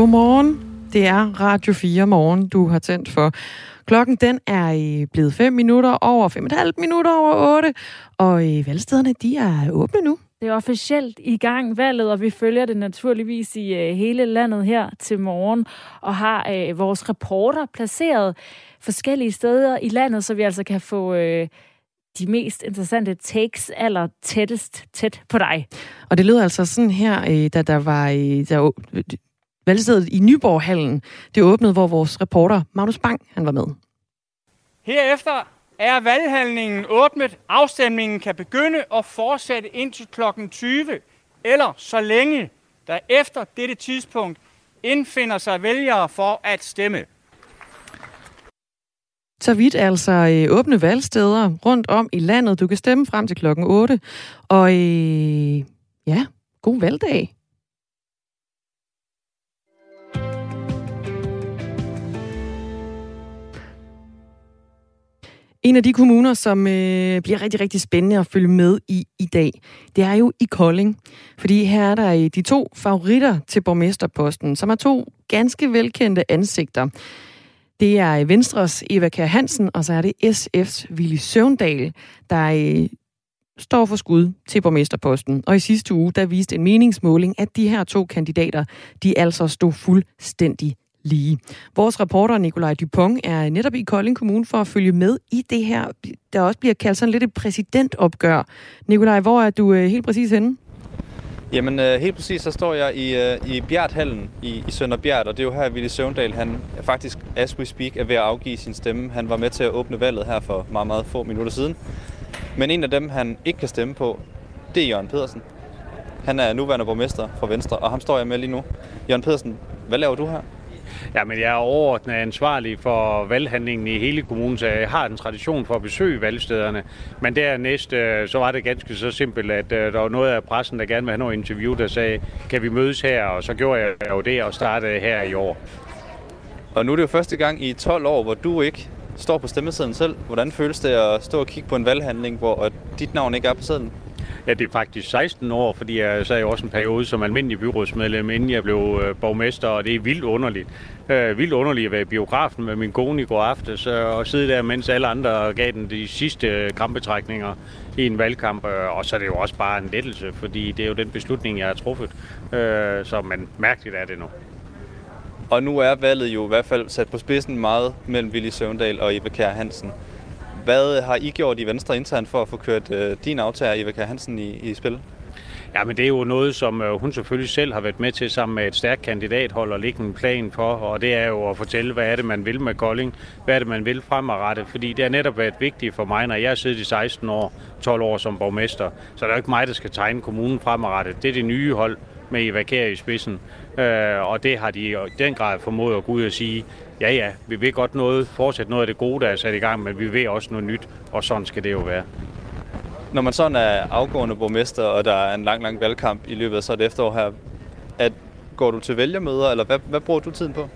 Godmorgen. Det er Radio 4 morgen, du har tændt for. Klokken den er blevet 5 minutter over 5,5 minutter over 8, og valgstederne de er åbne nu. Det er officielt i gang valget, og vi følger det naturligvis i uh, hele landet her til morgen, og har uh, vores reporter placeret forskellige steder i landet, så vi altså kan få uh, de mest interessante takes aller tættest tæt på dig. Og det lyder altså sådan her, da der var der, valgstedet i Nyborghallen. Det åbnede, hvor vores reporter Magnus Bang han var med. Herefter er valghandlingen åbnet. Afstemningen kan begynde og fortsætte indtil kl. 20, eller så længe der efter dette tidspunkt indfinder sig vælgere for at stemme. Så vidt altså øh, åbne valgsteder rundt om i landet. Du kan stemme frem til klokken 8. Og øh, ja, god valgdag. En af de kommuner, som øh, bliver rigtig, rigtig spændende at følge med i i dag, det er jo i Kolding. Fordi her er der øh, de to favoritter til borgmesterposten, som er to ganske velkendte ansigter. Det er øh, Venstres Eva Kær Hansen, og så er det SF's Willy Søvndal, der øh, står for skud til borgmesterposten. Og i sidste uge, der viste en meningsmåling, at de her to kandidater, de altså stod fuldstændig lige. Vores reporter Nikolaj Dupont er netop i Kolding Kommune for at følge med i det her, der også bliver kaldt sådan lidt et præsidentopgør. Nikolaj, hvor er du øh, helt præcis henne? Jamen øh, helt præcis, så står jeg i, øh, i Bjarthallen i, i Sønderbjerg, og det er jo her, Ville Søvndal, han faktisk, as we speak, er ved at afgive sin stemme. Han var med til at åbne valget her for meget, meget få minutter siden. Men en af dem, han ikke kan stemme på, det er Jørgen Pedersen. Han er nuværende borgmester for Venstre, og ham står jeg med lige nu. Jørgen Pedersen, hvad laver du her? Ja, men jeg er overordnet ansvarlig for valghandlingen i hele kommunen, så jeg har en tradition for at besøge valgstederne. Men dernæst, øh, så var det ganske så simpelt, at øh, der var noget af pressen, der gerne ville have noget interview, der sagde, kan vi mødes her? Og så gjorde jeg jo det og startede her i år. Og nu er det jo første gang i 12 år, hvor du ikke står på stemmesiden selv. Hvordan føles det at stå og kigge på en valghandling, hvor dit navn ikke er på sedlen? Ja, det er faktisk 16 år, fordi jeg sad jo også en periode som almindelig byrådsmedlem, inden jeg blev øh, borgmester, og det er vildt underligt. Øh, vildt underligt at være i biografen med min kone i går aftes, øh, og sidde der, mens alle andre gav den de sidste øh, krampetrækninger i en valgkamp, øh, og så er det jo også bare en lettelse, fordi det er jo den beslutning, jeg har truffet, øh, så man mærkeligt er det nu. Og nu er valget jo i hvert fald sat på spidsen meget mellem Willy Søvndal og Eva Kjær Hansen. Hvad har I gjort i Venstre internt for at få kørt øh, din aftager, Eva Hansen, i, i spil? Ja, men det er jo noget, som øh, hun selvfølgelig selv har været med til sammen med et stærkt kandidathold og lægge en plan for, og det er jo at fortælle, hvad er det, man vil med Kolding, hvad er det, man vil fremadrettet, fordi det har netop været vigtigt for mig, når jeg har siddet i 16 år, 12 år som borgmester, så er det jo ikke mig, der skal tegne kommunen fremadrettet. Det er det nye hold med Eva Kjær i spidsen, øh, og det har de i den grad formået at gå ud og sige, ja ja, vi vil godt noget, fortsætte noget af det gode, der er sat i gang, men vi vil også noget nyt, og sådan skal det jo være. Når man sådan er afgående borgmester, og der er en lang, lang valgkamp i løbet af så et efterår her, at, går du til vælgermøder, eller hvad, hvad bruger du tiden på?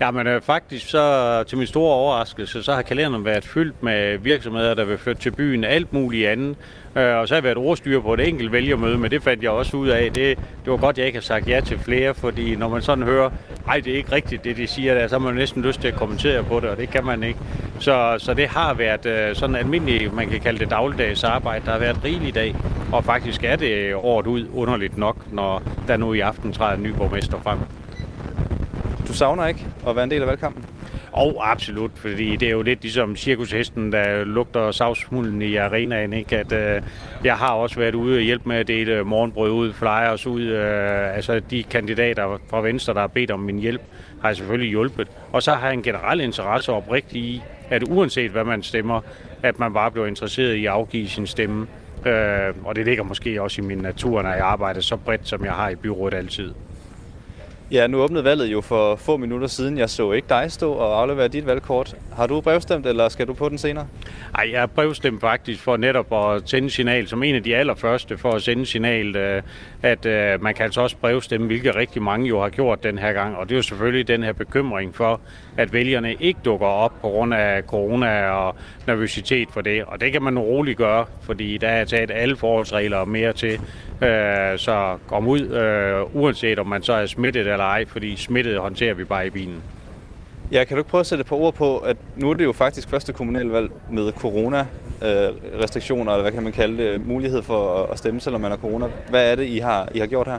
Ja, men øh, faktisk så til min store overraskelse, så har kalenderen været fyldt med virksomheder, der vil flytte til byen, alt muligt andet. Øh, og så har jeg været ordstyr på et enkelt vælgermøde, men det fandt jeg også ud af. Det, det var godt, jeg ikke har sagt ja til flere, fordi når man sådan hører, ej, det er ikke rigtigt, det de siger der, så har man næsten lyst til at kommentere på det, og det kan man ikke. Så, så det har været øh, sådan almindeligt, man kan kalde det dagligdags arbejde. Der har været rigeligt i dag, og faktisk er det året ud underligt nok, når der nu i aften træder en ny borgmester frem. Du savner ikke at være en del af valgkampen? Og oh, absolut, fordi det er jo lidt ligesom cirkushesten, der lugter savsmulden i arenaen. Ikke? At, øh, jeg har også været ude og hjælpe med at dele morgenbrød ud, flyers ud. Øh, altså de kandidater fra Venstre, der har bedt om min hjælp, har jeg selvfølgelig hjulpet. Og så har jeg en generel interesse oprigtigt i, at uanset hvad man stemmer, at man bare bliver interesseret i at afgive sin stemme. Øh, og det ligger måske også i min natur, når jeg arbejder så bredt, som jeg har i byrådet altid. Ja, nu åbnede valget jo for få minutter siden. Jeg så ikke dig stå og aflevere dit valgkort. Har du brevstemt, eller skal du på den senere? Nej, jeg har brevstemt faktisk for netop at sende signal, som en af de allerførste, for at sende signal, øh, at øh, man kan altså også brevstemme, hvilket rigtig mange jo har gjort den her gang. Og det er jo selvfølgelig den her bekymring for, at vælgerne ikke dukker op på grund af corona og nervøsitet for det. Og det kan man roligt gøre, fordi der er taget alle forholdsregler og mere til. Øh, så kom ud, øh, uanset om man så er smittet eller ej, fordi smittet håndterer vi bare i bilen. Ja, kan du ikke prøve at sætte på ord på, at nu er det jo faktisk første kommunalvalg med corona-restriktioner, øh, eller hvad kan man kalde det, mulighed for at stemme, selvom man har corona. Hvad er det, I har, I har gjort her?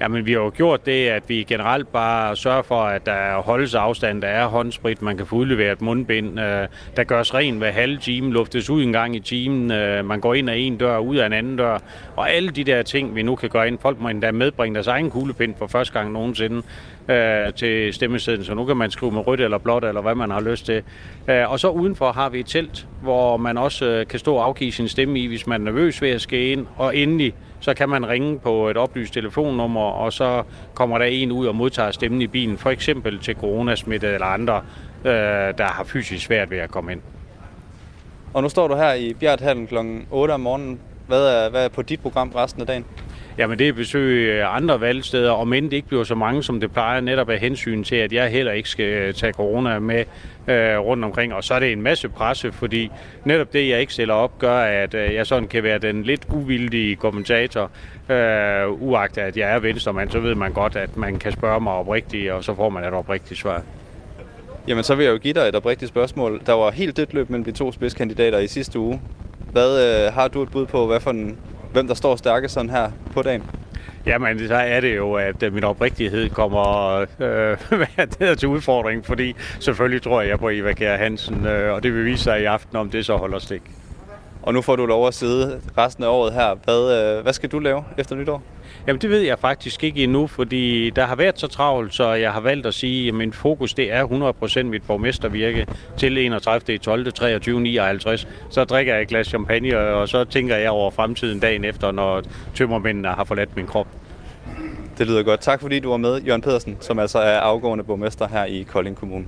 Jamen, vi har jo gjort det, at vi generelt bare sørger for, at der holdes afstand, der er håndsprit, man kan få udleveret mundbind, øh, der gøres ren hver halve time, luftes ud en gang i timen, øh, man går ind af en dør, ud af en anden dør, og alle de der ting, vi nu kan gøre ind. Folk må endda medbringe deres egen kuglepind for første gang nogensinde øh, til stemmesiden, så nu kan man skrive med rødt eller blåt, eller hvad man har lyst til. Øh, og så udenfor har vi et telt, hvor man også øh, kan stå og afgive sin stemme i, hvis man er nervøs ved at ske ind, og endelig så kan man ringe på et oplyst telefonnummer, og så kommer der en ud og modtager stemmen i bilen, for eksempel til coronasmittede eller andre, øh, der har fysisk svært ved at komme ind. Og nu står du her i Bjerthallen kl. 8 om morgenen. Hvad er, hvad er på dit program resten af dagen? Jamen det er besøge øh, andre valgsteder, og men det ikke bliver så mange, som det plejer, netop af hensyn til, at jeg heller ikke skal øh, tage corona med øh, rundt omkring. Og så er det en masse presse, fordi netop det, jeg ikke stiller op, gør, at øh, jeg sådan kan være den lidt uvildige kommentator. Øh, uagtet at jeg er venstremand, så ved man godt, at man kan spørge mig oprigtigt, og så får man et oprigtigt svar. Jamen, så vil jeg jo give dig et oprigtigt spørgsmål. Der var helt dødt løb mellem de to spidskandidater i sidste uge. Hvad øh, har du et bud på, hvad for en hvem der står stærkest sådan her på dagen? Jamen, så er det jo, at øh, min oprigtighed kommer øh, til udfordring, fordi selvfølgelig tror jeg på Eva Kjær Hansen, øh, og det vil vise sig i aften, om det så holder stik. Og nu får du lov at sidde resten af året her. Hvad, øh, hvad skal du lave efter nytår? Jamen det ved jeg faktisk ikke endnu, fordi der har været så travlt, så jeg har valgt at sige, at min fokus det er 100% mit borgmestervirke til 31. 12. 23. 59. Så drikker jeg et glas champagne, og så tænker jeg over fremtiden dagen efter, når tømmermændene har forladt min krop. Det lyder godt. Tak fordi du var med, Jørgen Pedersen, som altså er afgående borgmester her i Kolding Kommune.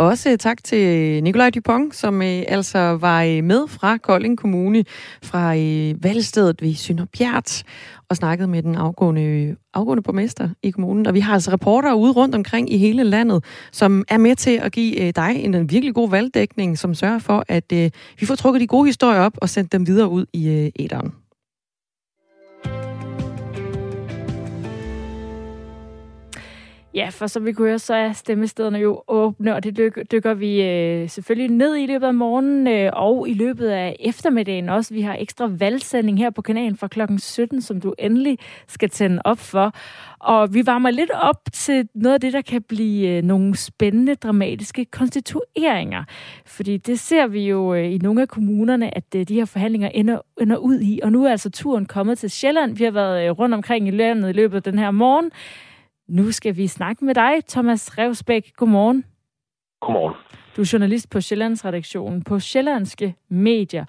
Også tak til Nikolaj Dupont, som øh, altså var øh, med fra Kolding Kommune, fra øh, valgstedet ved Sønderbjerg, og snakkede med den afgående, afgående borgmester i kommunen. Og vi har altså reportere ude rundt omkring i hele landet, som er med til at give øh, dig en, en virkelig god valgdækning, som sørger for, at øh, vi får trukket de gode historier op og sendt dem videre ud i øh, æderen. Ja, for som vi kunne høre, så er stemmestederne jo åbne, og det dykker, vi øh, selvfølgelig ned i løbet af morgenen øh, og i løbet af eftermiddagen også. Vi har ekstra valgsending her på kanalen fra klokken 17, som du endelig skal tænde op for. Og vi varmer lidt op til noget af det, der kan blive øh, nogle spændende, dramatiske konstitueringer. Fordi det ser vi jo øh, i nogle af kommunerne, at øh, de her forhandlinger ender, ender ud i. Og nu er altså turen kommet til Sjælland. Vi har været øh, rundt omkring i landet i løbet af den her morgen. Nu skal vi snakke med dig, Thomas Revsbæk. Godmorgen. Godmorgen. Du er journalist på Sjællandsredaktionen på Sjællandske Medier.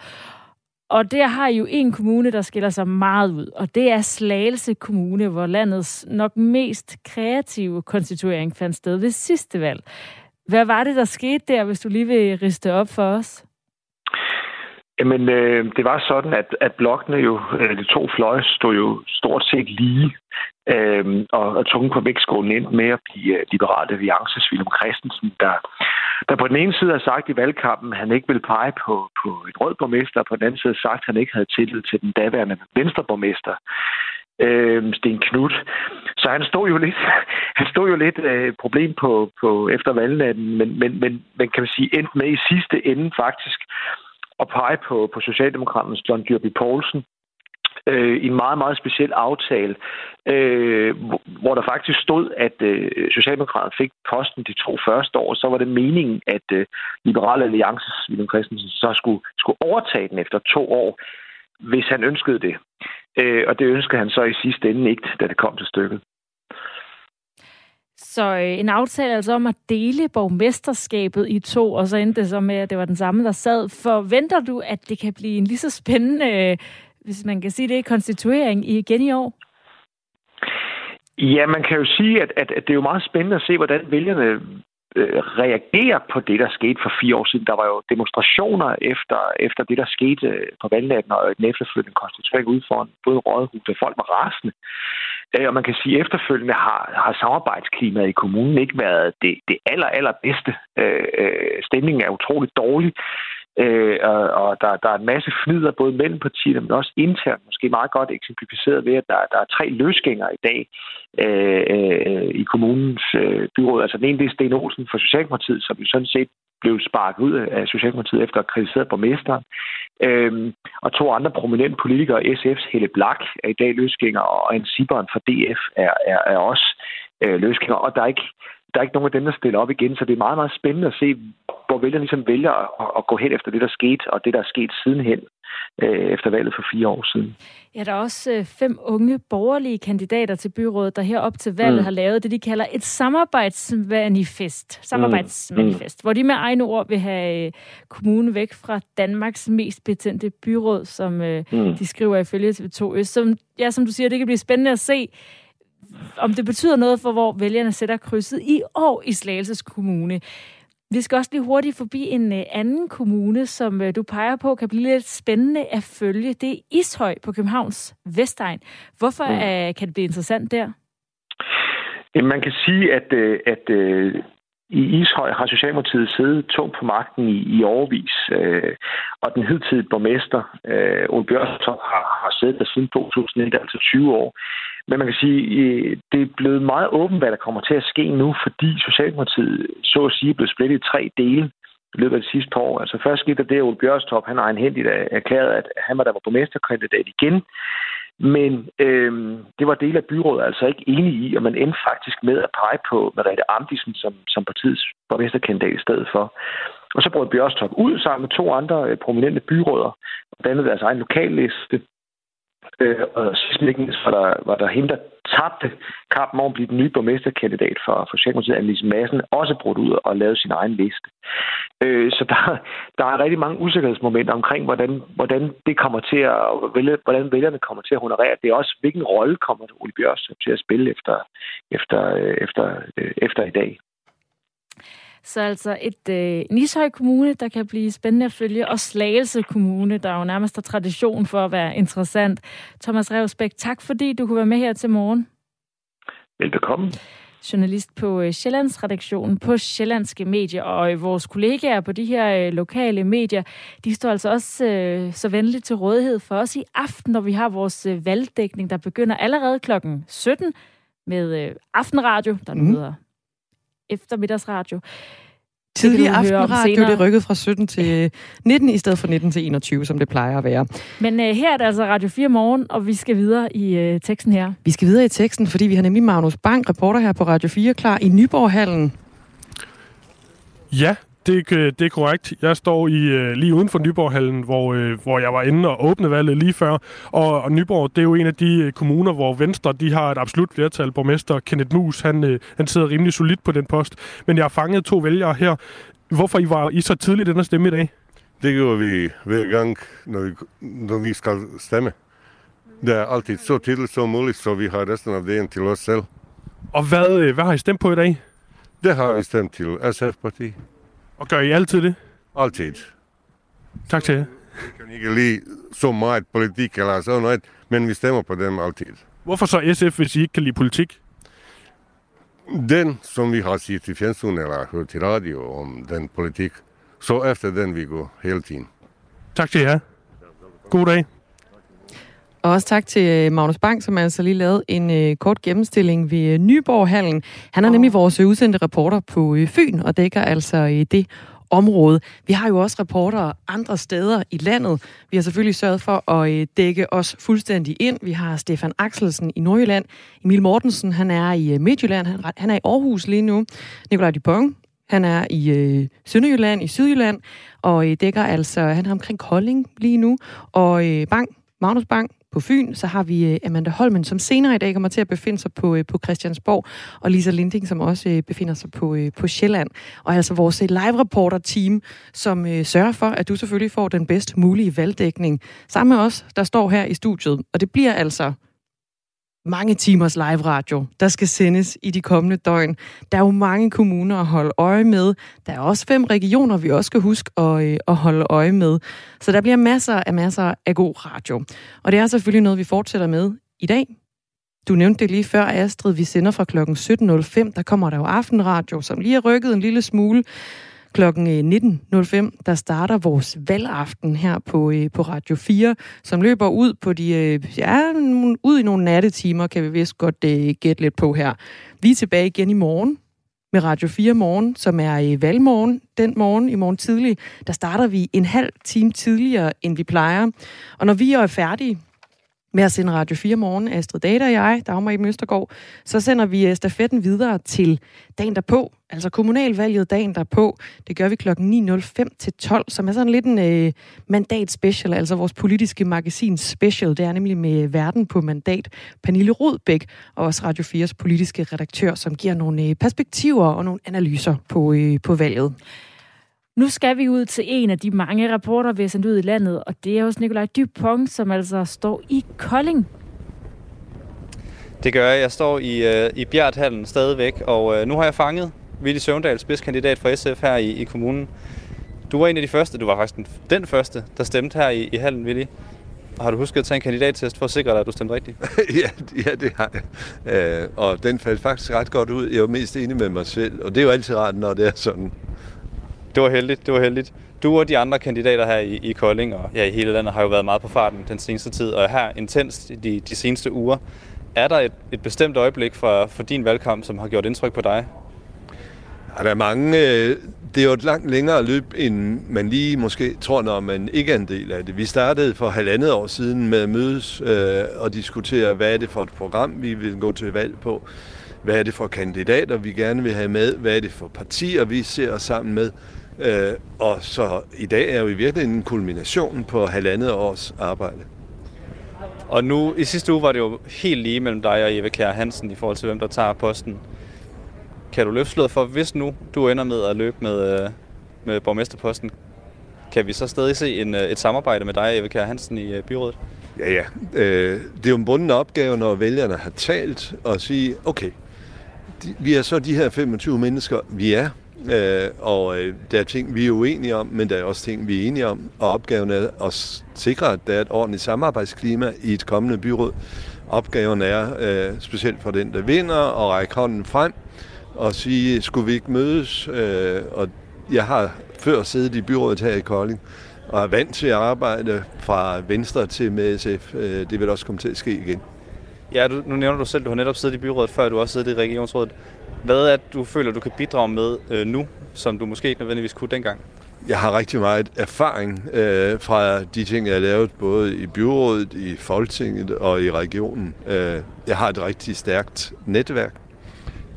Og der har I jo en kommune, der skiller sig meget ud, og det er Slagelse Kommune, hvor landets nok mest kreative konstituering fandt sted ved sidste valg. Hvad var det, der skete der, hvis du lige vil riste op for os? Jamen, øh, det var sådan, at, at blokkene jo, de to fløje, stod jo stort set lige, øh, og, og tungen på vægtskålen ind med at blive øh, liberale alliances William Christensen, der, der på den ene side har sagt i valgkampen, at han ikke vil pege på, på et rød borgmester, og på den anden side sagt, at han ikke havde tillid til den daværende venstreborgmester øh, Sten Knut. Så han stod jo lidt, han stod jo lidt øh, problem på, på efter valgnatten, men, men, men, men kan man sige, endte med i sidste ende faktisk at pege på, på Socialdemokraternes John Dyrby Poulsen øh, i en meget, meget speciel aftale, øh, hvor der faktisk stod, at øh, Socialdemokraterne fik posten de to første år, så var det meningen, at øh, Liberale Alliances William Christensen så skulle, skulle overtage den efter to år, hvis han ønskede det. Øh, og det ønskede han så i sidste ende ikke, da det kom til stykket. Så øh, en aftale altså om at dele borgmesterskabet i to, og så endte det så med, at det var den samme, der sad. Forventer du, at det kan blive en lige så spændende, øh, hvis man kan sige det, konstituering igen i år? Ja, man kan jo sige, at, at, at det er jo meget spændende at se, hvordan vælgerne øh, reagerer på det, der skete for fire år siden. Der var jo demonstrationer efter, efter det, der skete øh, på valgnatten og den efterfølgende konstituering ud foran både Rådhuset. Folk var rasende. Øh, og man kan sige, at efterfølgende har, har samarbejdsklimaet i kommunen ikke været det, det aller, aller bedste. Øh, øh, stemningen er utroligt dårlig. Øh, og og der, der er en masse fnider, både mellem partierne, men også internt, måske meget godt eksemplificeret ved, at der, der er tre løsgængere i dag øh, øh, i kommunens øh, byråd. Altså den ene, det er Sten Olsen for Socialdemokratiet, som jo sådan set blev sparket ud af Socialdemokratiet efter at have kritiseret borgmesteren. Øhm, og to andre prominente politikere, SF's Helle Blak er i dag løsgænger, og en Siberen fra DF er, er, er også øh, løsgænger. Og der er ikke der er ikke nogen af dem, der stiller op igen, så det er meget, meget spændende at se, hvor vælgerne ligesom vælger at, at gå hen efter det, der skete, og det, der er sket sidenhen øh, efter valget for fire år siden. Ja, der er også øh, fem unge borgerlige kandidater til byrådet, der her op til valget mm. har lavet det, de kalder et samarbejdsmanifest. Samarbejdsmanifest, mm. hvor de med egne ord vil have øh, kommunen væk fra Danmarks mest betændte byråd, som øh, mm. de skriver ifølge TV2 Øst. Som, ja, som du siger, det kan blive spændende at se, om det betyder noget for, hvor vælgerne sætter krydset i år i Slagelses Kommune. Vi skal også lige hurtigt forbi en øh, anden kommune, som øh, du peger på, kan blive lidt spændende at følge. Det er Ishøj på Københavns Vestegn. Hvorfor mm. kan det blive interessant der? Man kan sige, at, øh, at i Ishøj har Socialdemokratiet siddet tungt på magten i, i overvis, øh, og den hidtidige borgmester, øh, Ole Bjørnstrup, har, har siddet der siden 2001, altså 20 år. Men man kan sige, det er blevet meget åbent, hvad der kommer til at ske nu, fordi Socialdemokratiet så at sige er blevet splittet i tre dele i løbet af de sidste par år. Altså først skete der det, at Ole Bjørnstrup, han har egenhændigt øh, erklæret, at han var der var borgmesterkandidat igen. Men øhm, det var del af byrådet altså ikke enige i, og man endte faktisk med at pege på Merete Amdisen som, som partiets borgmesterkandidat i stedet for. Og så brød Bjørstrup ud sammen med to andre øh, prominente byråder og dannede deres egen lokalliste. Øh, og sidst ikke mindst var der, var der hende, der tabte kampen om at blive den nye borgmesterkandidat for, for Socialdemokratiet, Annelise Madsen, også brudt ud og lavet sin egen liste. Øh, så der, der er rigtig mange usikkerhedsmomenter omkring, hvordan, hvordan det kommer til at hvordan vælgerne kommer til at honorere. Det er også, hvilken rolle kommer Ole Bjørs til at spille efter, efter, øh, efter, øh, efter i dag. Så altså et øh, Nishøj Kommune, der kan blive spændende at følge, og Slagelse Kommune, der jo nærmest har tradition for at være interessant. Thomas Revsbæk, tak fordi du kunne være med her til morgen. Velbekomme. Journalist på øh, Sjællands redaktion på Sjællandske Medier, og øh, vores kollegaer på de her øh, lokale medier, de står altså også øh, så venligt til rådighed for os i aften, når vi har vores øh, valgdækning, der begynder allerede klokken 17 med øh, Aftenradio, der nu mm. hedder eftermiddagsradio. Tidlig aftenradio, det rykket fra 17 til 19 i stedet for 19 til 21, som det plejer at være. Men uh, her er det altså Radio 4 morgen, og vi skal videre i uh, teksten her. Vi skal videre i teksten, fordi vi har nemlig Magnus Bang, reporter her på Radio 4, klar i Nyborghallen. Ja, det, det er korrekt. Jeg står i øh, lige uden for Nyborghallen, hvor, øh, hvor jeg var inde og åbne valget lige før. Og, og Nyborg, det er jo en af de øh, kommuner, hvor Venstre de har et absolut flertal. Borgmester Kenneth Mus, han, øh, han sidder rimelig solidt på den post. Men jeg har fanget to vælgere her. Hvorfor I var I så tidligt den stemme i dag? Det gjorde vi hver gang, når vi, når vi skal stemme. Det er altid så tidligt som muligt, så vi har resten af dagen til os selv. Og hvad, øh, hvad har I stemt på i dag? Det har vi stemt til SF-parti. Og gør I altid det? Altid. Tak til jer. Vi kan ikke lide så meget politik eller sådan noget, men vi stemmer på dem altid. Hvorfor så SF, hvis I ikke kan lide politik? Den, som vi har set i fjernsyn eller hørt til radio om den politik, så efter den vi går hele tiden. Tak til jer. God dag. Og også tak til øh, Magnus Bang, som altså lige lavede en øh, kort gennemstilling ved øh, Nyborg-hallen. Han er oh. nemlig vores øh, udsendte reporter på øh, Fyn, og dækker altså øh, det område. Vi har jo også reportere andre steder i landet. Vi har selvfølgelig sørget for at øh, dække os fuldstændig ind. Vi har Stefan Axelsen i Nordjylland. Emil Mortensen, han er i øh, Midtjylland. Han, han er i Aarhus lige nu. Nikolaj Dupont, han er i øh, Sønderjylland, i Sydjylland, og øh, dækker altså, han er omkring Kolding lige nu. Og øh, Bang, Magnus Bang, på Fyn, så har vi øh, Amanda Holmen, som senere i dag kommer til at befinde sig på, øh, på Christiansborg, og Lisa Linding, som også øh, befinder sig på, på Sjælland. Og altså vores live-reporter-team, som sørger for, at du selvfølgelig får den bedst mulige valgdækning. Sammen med os, der står her i studiet. Og det bliver altså mange timers live radio, der skal sendes i de kommende døgn. Der er jo mange kommuner at holde øje med. Der er også fem regioner, vi også skal huske at, øh, at holde øje med. Så der bliver masser af masser af god radio. Og det er selvfølgelig noget, vi fortsætter med i dag. Du nævnte det lige før, Astrid. Vi sender fra klokken 17.05. Der kommer der jo aftenradio, som lige er rykket en lille smule. Klokken øh, 19.05, der starter vores valgaften her på, øh, på Radio 4, som løber ud på de, øh, ja, ud i nogle nattetimer, kan vi vist godt gætte lidt på her. Vi er tilbage igen i morgen med Radio 4 Morgen, som er i valgmorgen. Den morgen, i morgen tidlig, der starter vi en halv time tidligere, end vi plejer. Og når vi er færdige, med at sende Radio 4 morgen, Astrid Data og jeg, Dagmar i Møstergaard, så sender vi øh, stafetten videre til dagen derpå, altså kommunalvalget dagen derpå. Det gør vi klokken 9.05 til 12, som er sådan lidt en øh, mandat special, altså vores politiske magasin special. Det er nemlig med verden på mandat. Pernille Rodbæk og også Radio 4's politiske redaktør, som giver nogle øh, perspektiver og nogle analyser på, øh, på valget. Nu skal vi ud til en af de mange rapporter, vi har sendt ud i landet, og det er hos Nikolaj Dupont, som altså står i Kolding. Det gør jeg. Jeg står i, øh, i Bjerthallen stadigvæk, og øh, nu har jeg fanget Willy Søvndal, spidskandidat for SF her i, i kommunen. Du var en af de første, du var faktisk den, den første, der stemte her i, i hallen, Willy. Har du husket at tage en kandidattest for at sikre dig, at du stemte rigtigt? ja, ja, det har jeg. Øh, og den faldt faktisk ret godt ud. Jeg var mest enig med mig selv, og det er jo altid rart, når det er sådan. Det var heldigt, det var heldigt. Du og de andre kandidater her i, i Kolding og ja, i hele landet har jo været meget på farten den seneste tid, og her intenst de, de seneste uger. Er der et, et bestemt øjeblik for, for din valgkamp, som har gjort indtryk på dig? Ja, der er mange. Øh, det er jo et langt længere løb, end man lige måske tror, når man ikke er en del af det. Vi startede for halvandet år siden med at mødes øh, og diskutere, hvad er det for et program, vi vil gå til valg på. Hvad er det for kandidater, vi gerne vil have med? Hvad er det for partier, vi ser os sammen med? Øh, og så i dag er jo i virkeligheden en kulmination på halvandet års arbejde. Og nu, i sidste uge var det jo helt lige mellem dig og Eva Kjær Hansen i forhold til, hvem der tager posten. Kan du løfte for, hvis nu du ender med at løbe med, øh, med borgmesterposten, kan vi så stadig se en, øh, et samarbejde med dig og Eva Kjær Hansen i øh, byrådet? Ja, ja. Det er jo en bunden opgave, når vælgerne har talt, og sige, okay, vi er så de her 25 mennesker, vi er, Øh, og øh, der er ting, vi er uenige om, men der er også ting, vi er enige om. Og opgaven er at sikre, at der er et ordentligt samarbejdsklima i et kommende byråd. Opgaven er, øh, specielt for den, der vinder, at række hånden frem og sige, skulle vi ikke mødes? Øh, og jeg har før siddet i byrådet her i Kolding, og er vant til at arbejde fra venstre til med SF. Øh, det vil også komme til at ske igen. Ja, du, nu nævner du selv, du har netop siddet i byrådet, før du også siddet i regionsrådet. Hvad er det, du føler, du kan bidrage med øh, nu, som du måske ikke nødvendigvis kunne dengang? Jeg har rigtig meget erfaring øh, fra de ting, jeg har lavet, både i byrådet, i Folketinget og i regionen. Øh, jeg har et rigtig stærkt netværk.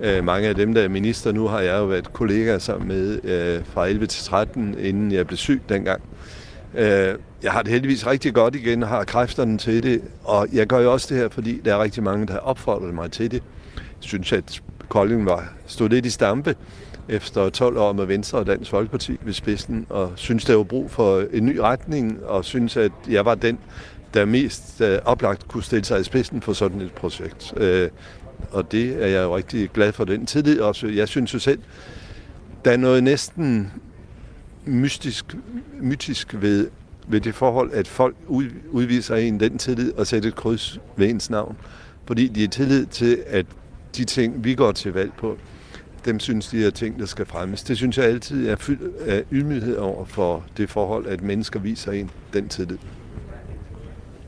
Øh, mange af dem, der er minister nu, har jeg jo været kollegaer sammen med øh, fra 11 til 13, inden jeg blev syg dengang. Øh, jeg har det heldigvis rigtig godt igen og har kræfterne til det, og jeg gør jo også det her, fordi der er rigtig mange, der har opfordret mig til det. Jeg synes, at Kolding var, stod lidt i stampe efter 12 år med Venstre og Dansk Folkeparti ved spidsen, og synes, der var brug for en ny retning, og synes, at jeg var den, der mest øh, oplagt kunne stille sig i spidsen for sådan et projekt. Øh, og det er jeg jo rigtig glad for den tillid også. Jeg synes jo selv, der er noget næsten mystisk, mytisk ved, ved det forhold, at folk udviser en den tillid og sætter et kryds ved ens navn. Fordi de er tillid til, at de ting, vi går til valg på, dem synes de er ting, der skal fremmes. Det synes jeg altid er fyldt af ydmyghed over for det forhold, at mennesker viser en den tillid.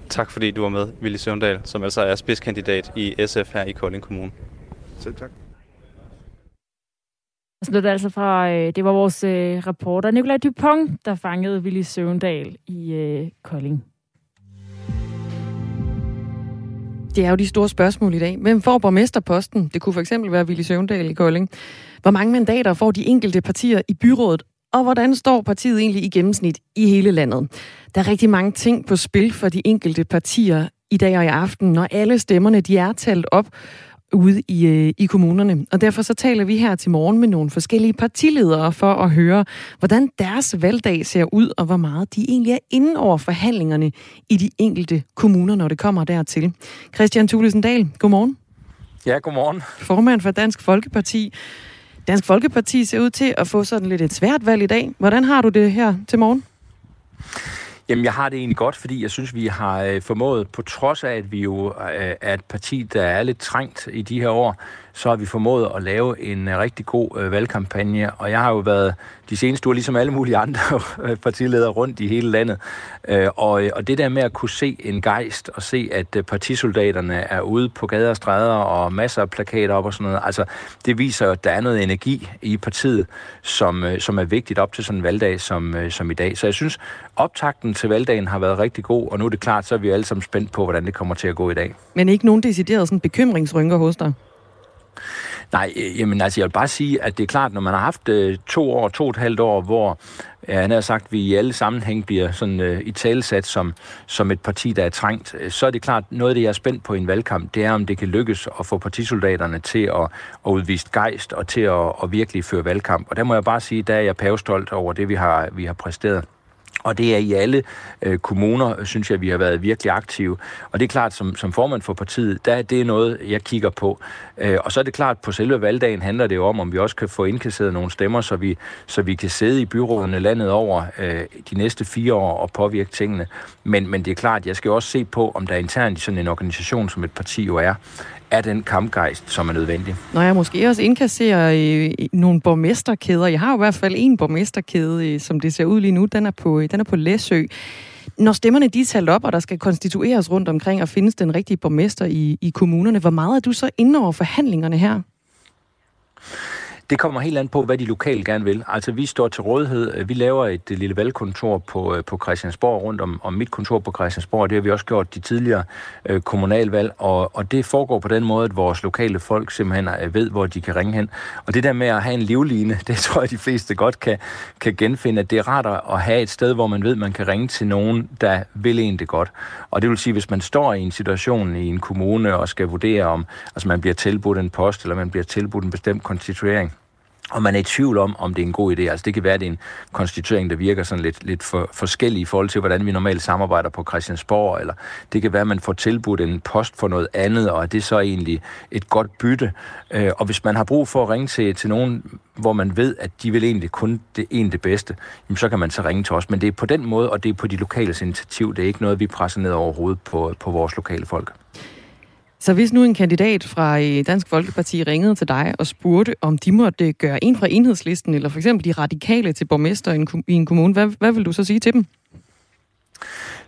Tak fordi du var med, Willy Søvndal, som altså er spidskandidat i SF her i Kolding Kommune. Selv tak. Så det altså fra, øh, det var vores øh, reporter Nikolaj Dupont, der fangede Willy Søvndal i øh, Kolding. Det er jo de store spørgsmål i dag. Hvem får borgmesterposten? Det kunne for eksempel være Willy Søvndal i Kolding. Hvor mange mandater får de enkelte partier i byrådet? Og hvordan står partiet egentlig i gennemsnit i hele landet? Der er rigtig mange ting på spil for de enkelte partier i dag og i aften, når alle stemmerne de er talt op ude i, øh, i kommunerne. Og derfor så taler vi her til morgen med nogle forskellige partiledere for at høre, hvordan deres valgdag ser ud, og hvor meget de egentlig er inde over forhandlingerne i de enkelte kommuner, når det kommer dertil. Christian Thulesen Dahl, godmorgen. Ja, godmorgen. Formand for Dansk Folkeparti. Dansk Folkeparti ser ud til at få sådan lidt et svært valg i dag. Hvordan har du det her til morgen? Jamen, jeg har det egentlig godt, fordi jeg synes, vi har øh, formået, på trods af, at vi jo øh, er et parti, der er lidt trængt i de her år, så har vi formået at lave en øh, rigtig god øh, valgkampagne. Og jeg har jo været de seneste uger, ligesom alle mulige andre øh, partiledere rundt i hele landet. Øh, og, og det der med at kunne se en gejst og se, at partisoldaterne er ude på gader og stræder og masser af plakater op og sådan noget, altså det viser, at der er noget energi i partiet, som, som er vigtigt op til sådan en valgdag som, som i dag. Så jeg synes, optakten til valgdagen har været rigtig god, og nu er det klart, så er vi alle sammen spændt på, hvordan det kommer til at gå i dag. Men ikke nogen decideret sådan bekymringsrynker hos dig? Nej, øh, jamen altså, jeg vil bare sige, at det er klart, når man har haft øh, to år, to og et halvt år, hvor ja, han har sagt, at vi i alle sammenhæng bliver sådan øh, i talesat som, som et parti, der er trængt, øh, så er det klart, noget af det, jeg er spændt på i en valgkamp, det er, om det kan lykkes at få partisoldaterne til at, at udvise gejst og til at, at virkelig føre valgkamp. Og der må jeg bare sige, der er jeg pavestolt over det, vi har, vi har præsteret. Og det er i alle øh, kommuner, synes jeg, vi har været virkelig aktive. Og det er klart, som, som formand for partiet, der, det er noget, jeg kigger på. Øh, og så er det klart, på selve valgdagen handler det jo om, om vi også kan få indkasseret nogle stemmer, så vi, så vi kan sidde i byrådene landet over øh, de næste fire år og påvirke tingene. Men, men det er klart, jeg skal også se på, om der internt i sådan en organisation, som et parti jo er, af den kampgejst, som er nødvendig. Nå jeg måske også indkasserer øh, nogle borgmesterkæder. Jeg har jo i hvert fald en borgmesterkæde, øh, som det ser ud lige nu. Den er på, øh, den er på Læsø. Når stemmerne de er talt op, og der skal konstitueres rundt omkring og findes den rigtige borgmester i, i kommunerne, hvor meget er du så inde over forhandlingerne her? Det kommer helt an på, hvad de lokalt gerne vil. Altså, vi står til rådighed. Vi laver et lille valgkontor på, øh, på Christiansborg rundt om, om mit kontor på Christiansborg. Det har vi også gjort de tidligere øh, kommunalvalg, og, og det foregår på den måde, at vores lokale folk simpelthen øh, ved, hvor de kan ringe hen. Og det der med at have en livline, det tror jeg, de fleste godt kan, kan genfinde, at det er rart at have et sted, hvor man ved, man kan ringe til nogen, der vil en det godt. Og det vil sige, hvis man står i en situation i en kommune og skal vurdere om, altså man bliver tilbudt en post, eller man bliver tilbudt en bestemt konstituering, og man er i tvivl om, om det er en god idé. Altså det kan være, at det er en konstituering, der virker sådan lidt, lidt for, forskellig i forhold til, hvordan vi normalt samarbejder på Christiansborg, eller det kan være, at man får tilbudt en post for noget andet, og er det så egentlig et godt bytte. Øh, og hvis man har brug for at ringe til, til nogen, hvor man ved, at de vil egentlig kun det ene det bedste, jamen så kan man så ringe til os. Men det er på den måde, og det er på de lokale initiativ. Det er ikke noget, vi presser ned over hovedet på, på vores lokale folk. Så hvis nu en kandidat fra øh, Dansk Folkeparti ringede til dig og spurgte, om de måtte øh, gøre en fra enhedslisten, eller for eksempel de radikale til borgmester i en kommune, hvad, hvad vil du så sige til dem?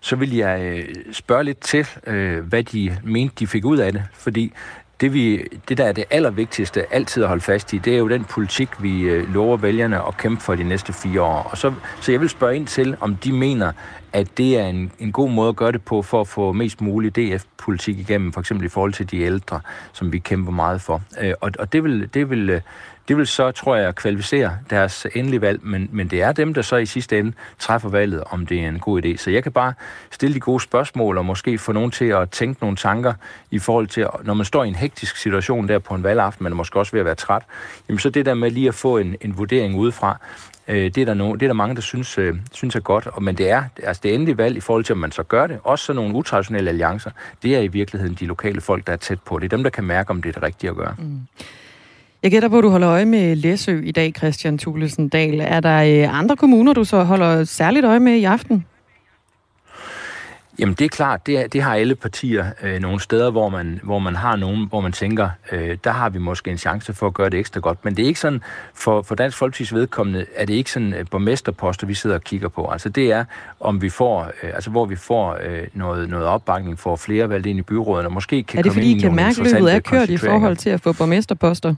Så vil jeg øh, spørge lidt til, hvad de mente, de fik ud af det. Fordi det, vi, det, der er det allervigtigste altid at holde fast i, det er jo den politik, vi øh, lover vælgerne at kæmpe for de næste fire år. Og så, så jeg vil spørge ind til, om de mener, at det er en, en god måde at gøre det på, for at få mest mulig DF-politik igennem, for eksempel i forhold til de ældre, som vi kæmper meget for. Øh, og, og det vil, det vil øh, det vil så, tror jeg, kvalificere deres endelige valg, men, men det er dem, der så i sidste ende træffer valget, om det er en god idé. Så jeg kan bare stille de gode spørgsmål, og måske få nogen til at tænke nogle tanker i forhold til, når man står i en hektisk situation der på en valgaften, men måske også ved at være træt, jamen så det der med lige at få en, en vurdering udefra, øh, det, er der no, det er der mange, der synes, øh, synes er godt. Og, men det er altså det endelige valg i forhold til, om man så gør det. Også sådan nogle utraditionelle alliancer. Det er i virkeligheden de lokale folk, der er tæt på. Det er dem, der kan mærke, om det er det rigtige at gøre. Mm. Jeg gætter på, at du holder øje med Læsø i dag, Christian Thulesen Dahl. Er der øh, andre kommuner, du så holder særligt øje med i aften? Jamen det er klart, det, det har alle partier øh, nogle steder, hvor man, hvor man har nogen, hvor man tænker, øh, der har vi måske en chance for at gøre det ekstra godt. Men det er ikke sådan, for, for Dansk Folkeparti's vedkommende, er det ikke sådan øh, borgmesterposter, vi sidder og kigger på. Altså det er, om vi får, øh, altså hvor vi får øh, noget, noget opbakning for flere valgt ind i byrådene, og måske kan Er det fordi, I kan mærke, at løbet er kørt i forhold til at få borgmesterposter?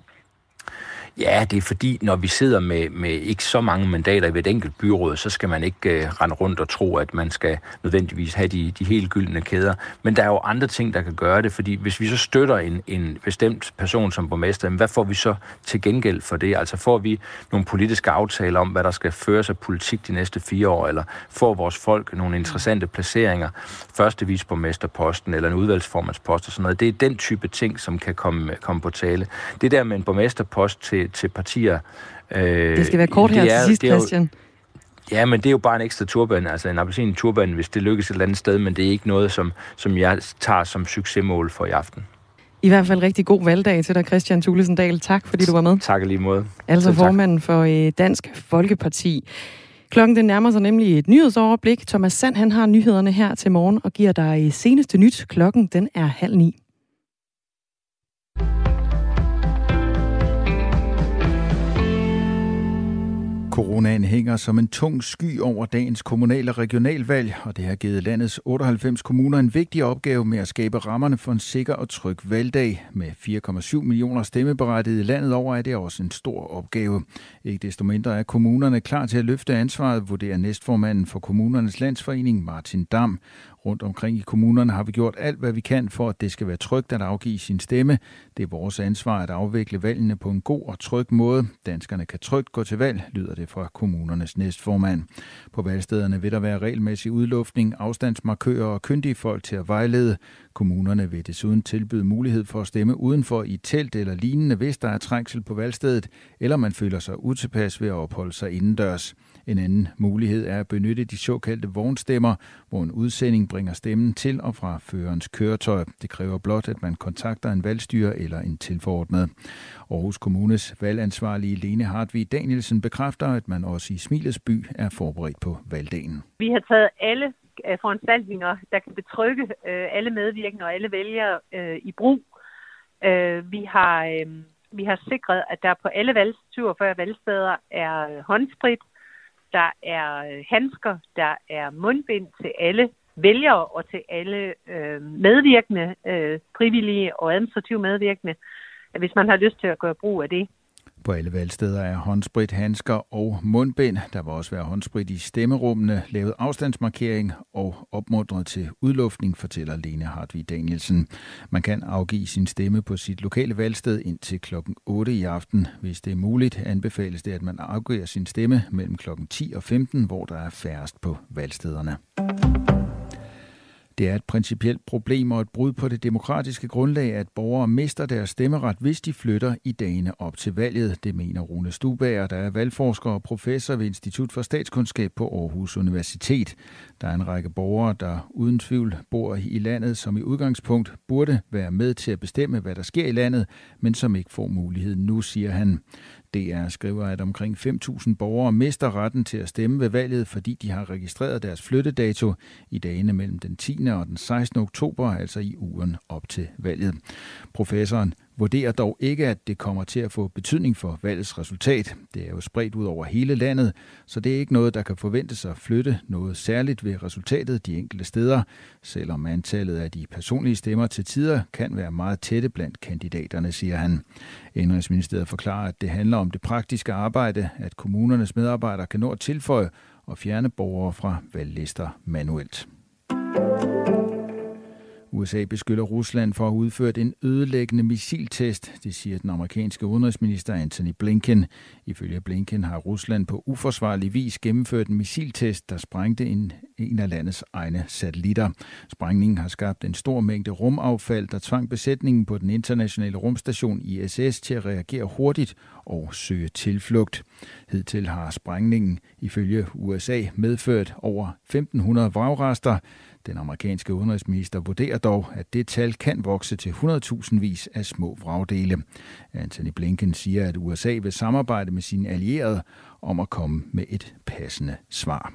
Ja, det er fordi, når vi sidder med, med ikke så mange mandater i et enkelt byråd, så skal man ikke øh, rende rundt og tro, at man skal nødvendigvis have de, de helt gyldne kæder. Men der er jo andre ting, der kan gøre det, fordi hvis vi så støtter en, en bestemt person som borgmester, hvad får vi så til gengæld for det? Altså får vi nogle politiske aftaler om, hvad der skal føres af politik de næste fire år, eller får vores folk nogle interessante placeringer, første visborgmesterposten eller en udvalgsformandspost og sådan noget. Det er den type ting, som kan komme, komme på tale. Det der med en borgmesterpost til til, partier. Øh, det skal være kort her er, til sidst, Christian. Ja, men det er jo bare en ekstra turban, altså en appelsin turban, hvis det lykkes et eller andet sted, men det er ikke noget, som, som jeg tager som succesmål for i aften. I hvert fald rigtig god valgdag til dig, Christian Thulesen Dahl. Tak, fordi du var med. Tak lige måde. Altså formanden for øh, Dansk Folkeparti. Klokken den nærmer sig nemlig et nyhedsoverblik. Thomas Sand han har nyhederne her til morgen og giver dig seneste nyt. Klokken den er halv ni. Coronaen hænger som en tung sky over dagens kommunale og regionalvalg, og det har givet landets 98 kommuner en vigtig opgave med at skabe rammerne for en sikker og tryg valgdag. Med 4,7 millioner stemmeberettigede landet over er det også en stor opgave. Ikke desto mindre er kommunerne klar til at løfte ansvaret, vurderer næstformanden for kommunernes landsforening Martin Dam. Rundt omkring i kommunerne har vi gjort alt, hvad vi kan for, at det skal være trygt at afgive sin stemme. Det er vores ansvar at afvikle valgene på en god og tryg måde. Danskerne kan trygt gå til valg, lyder det fra kommunernes næstformand. På valgstederne vil der være regelmæssig udluftning, afstandsmarkører og kyndige folk til at vejlede. Kommunerne vil desuden tilbyde mulighed for at stemme udenfor i telt eller lignende, hvis der er trængsel på valgstedet, eller man føler sig utilpas ved at opholde sig indendørs. En anden mulighed er at benytte de såkaldte vognstemmer, hvor en udsending bringer stemmen til og fra førerens køretøj. Det kræver blot, at man kontakter en valgstyrer eller en tilforordnet. Aarhus Kommunes valgansvarlige Lene Hartvig Danielsen bekræfter, at man også i Smilets by er forberedt på valgdagen. Vi har taget alle øh, foranstaltninger, der kan betrygge øh, alle medvirkende og alle vælgere øh, i brug. Vi har, vi har sikret, at der på alle valg, 47 valgsteder er håndsprit, der er øh, handsker, der er mundbind til alle vælgere og til alle øh, medvirkende, øh, frivillige og administrative medvirkende, hvis man har lyst til at gøre brug af det. På alle valgsteder er håndsprit, handsker og mundbind. Der vil også være håndsprit i stemmerummene, lavet afstandsmarkering og opmuntret til udluftning, fortæller Lene Hartvig Danielsen. Man kan afgive sin stemme på sit lokale valgsted indtil klokken 8 i aften. Hvis det er muligt, anbefales det, at man afgiver sin stemme mellem klokken 10 og 15, hvor der er færrest på valgstederne. Det er et principielt problem og et brud på det demokratiske grundlag, at borgere mister deres stemmeret, hvis de flytter i dagene op til valget. Det mener Rune Stubager, der er valgforsker og professor ved Institut for Statskundskab på Aarhus Universitet. Der er en række borgere, der uden tvivl bor i landet, som i udgangspunkt burde være med til at bestemme, hvad der sker i landet, men som ikke får muligheden nu, siger han. DR skriver, at omkring 5.000 borgere mister retten til at stemme ved valget, fordi de har registreret deres flyttedato i dagene mellem den 10. og den 16. oktober, altså i ugen op til valget. Professoren vurderer dog ikke, at det kommer til at få betydning for valgets resultat. Det er jo spredt ud over hele landet, så det er ikke noget, der kan forventes at flytte noget særligt ved resultatet de enkelte steder, selvom antallet af de personlige stemmer til tider kan være meget tætte blandt kandidaterne, siger han. Indrigsministeriet forklarer, at det handler om det praktiske arbejde, at kommunernes medarbejdere kan nå at tilføje og fjerne borgere fra valglister manuelt. USA beskylder Rusland for at have udført en ødelæggende missiltest, det siger den amerikanske udenrigsminister Anthony Blinken. Ifølge Blinken har Rusland på uforsvarlig vis gennemført en missiltest, der sprængte en, en af landets egne satellitter. Sprængningen har skabt en stor mængde rumaffald, der tvang besætningen på den internationale rumstation ISS til at reagere hurtigt og søge tilflugt. Hidtil har sprængningen ifølge USA medført over 1500 vragrester, den amerikanske udenrigsminister vurderer dog, at det tal kan vokse til 100.000 vis af små vragdele. Anthony Blinken siger, at USA vil samarbejde med sine allierede om at komme med et passende svar.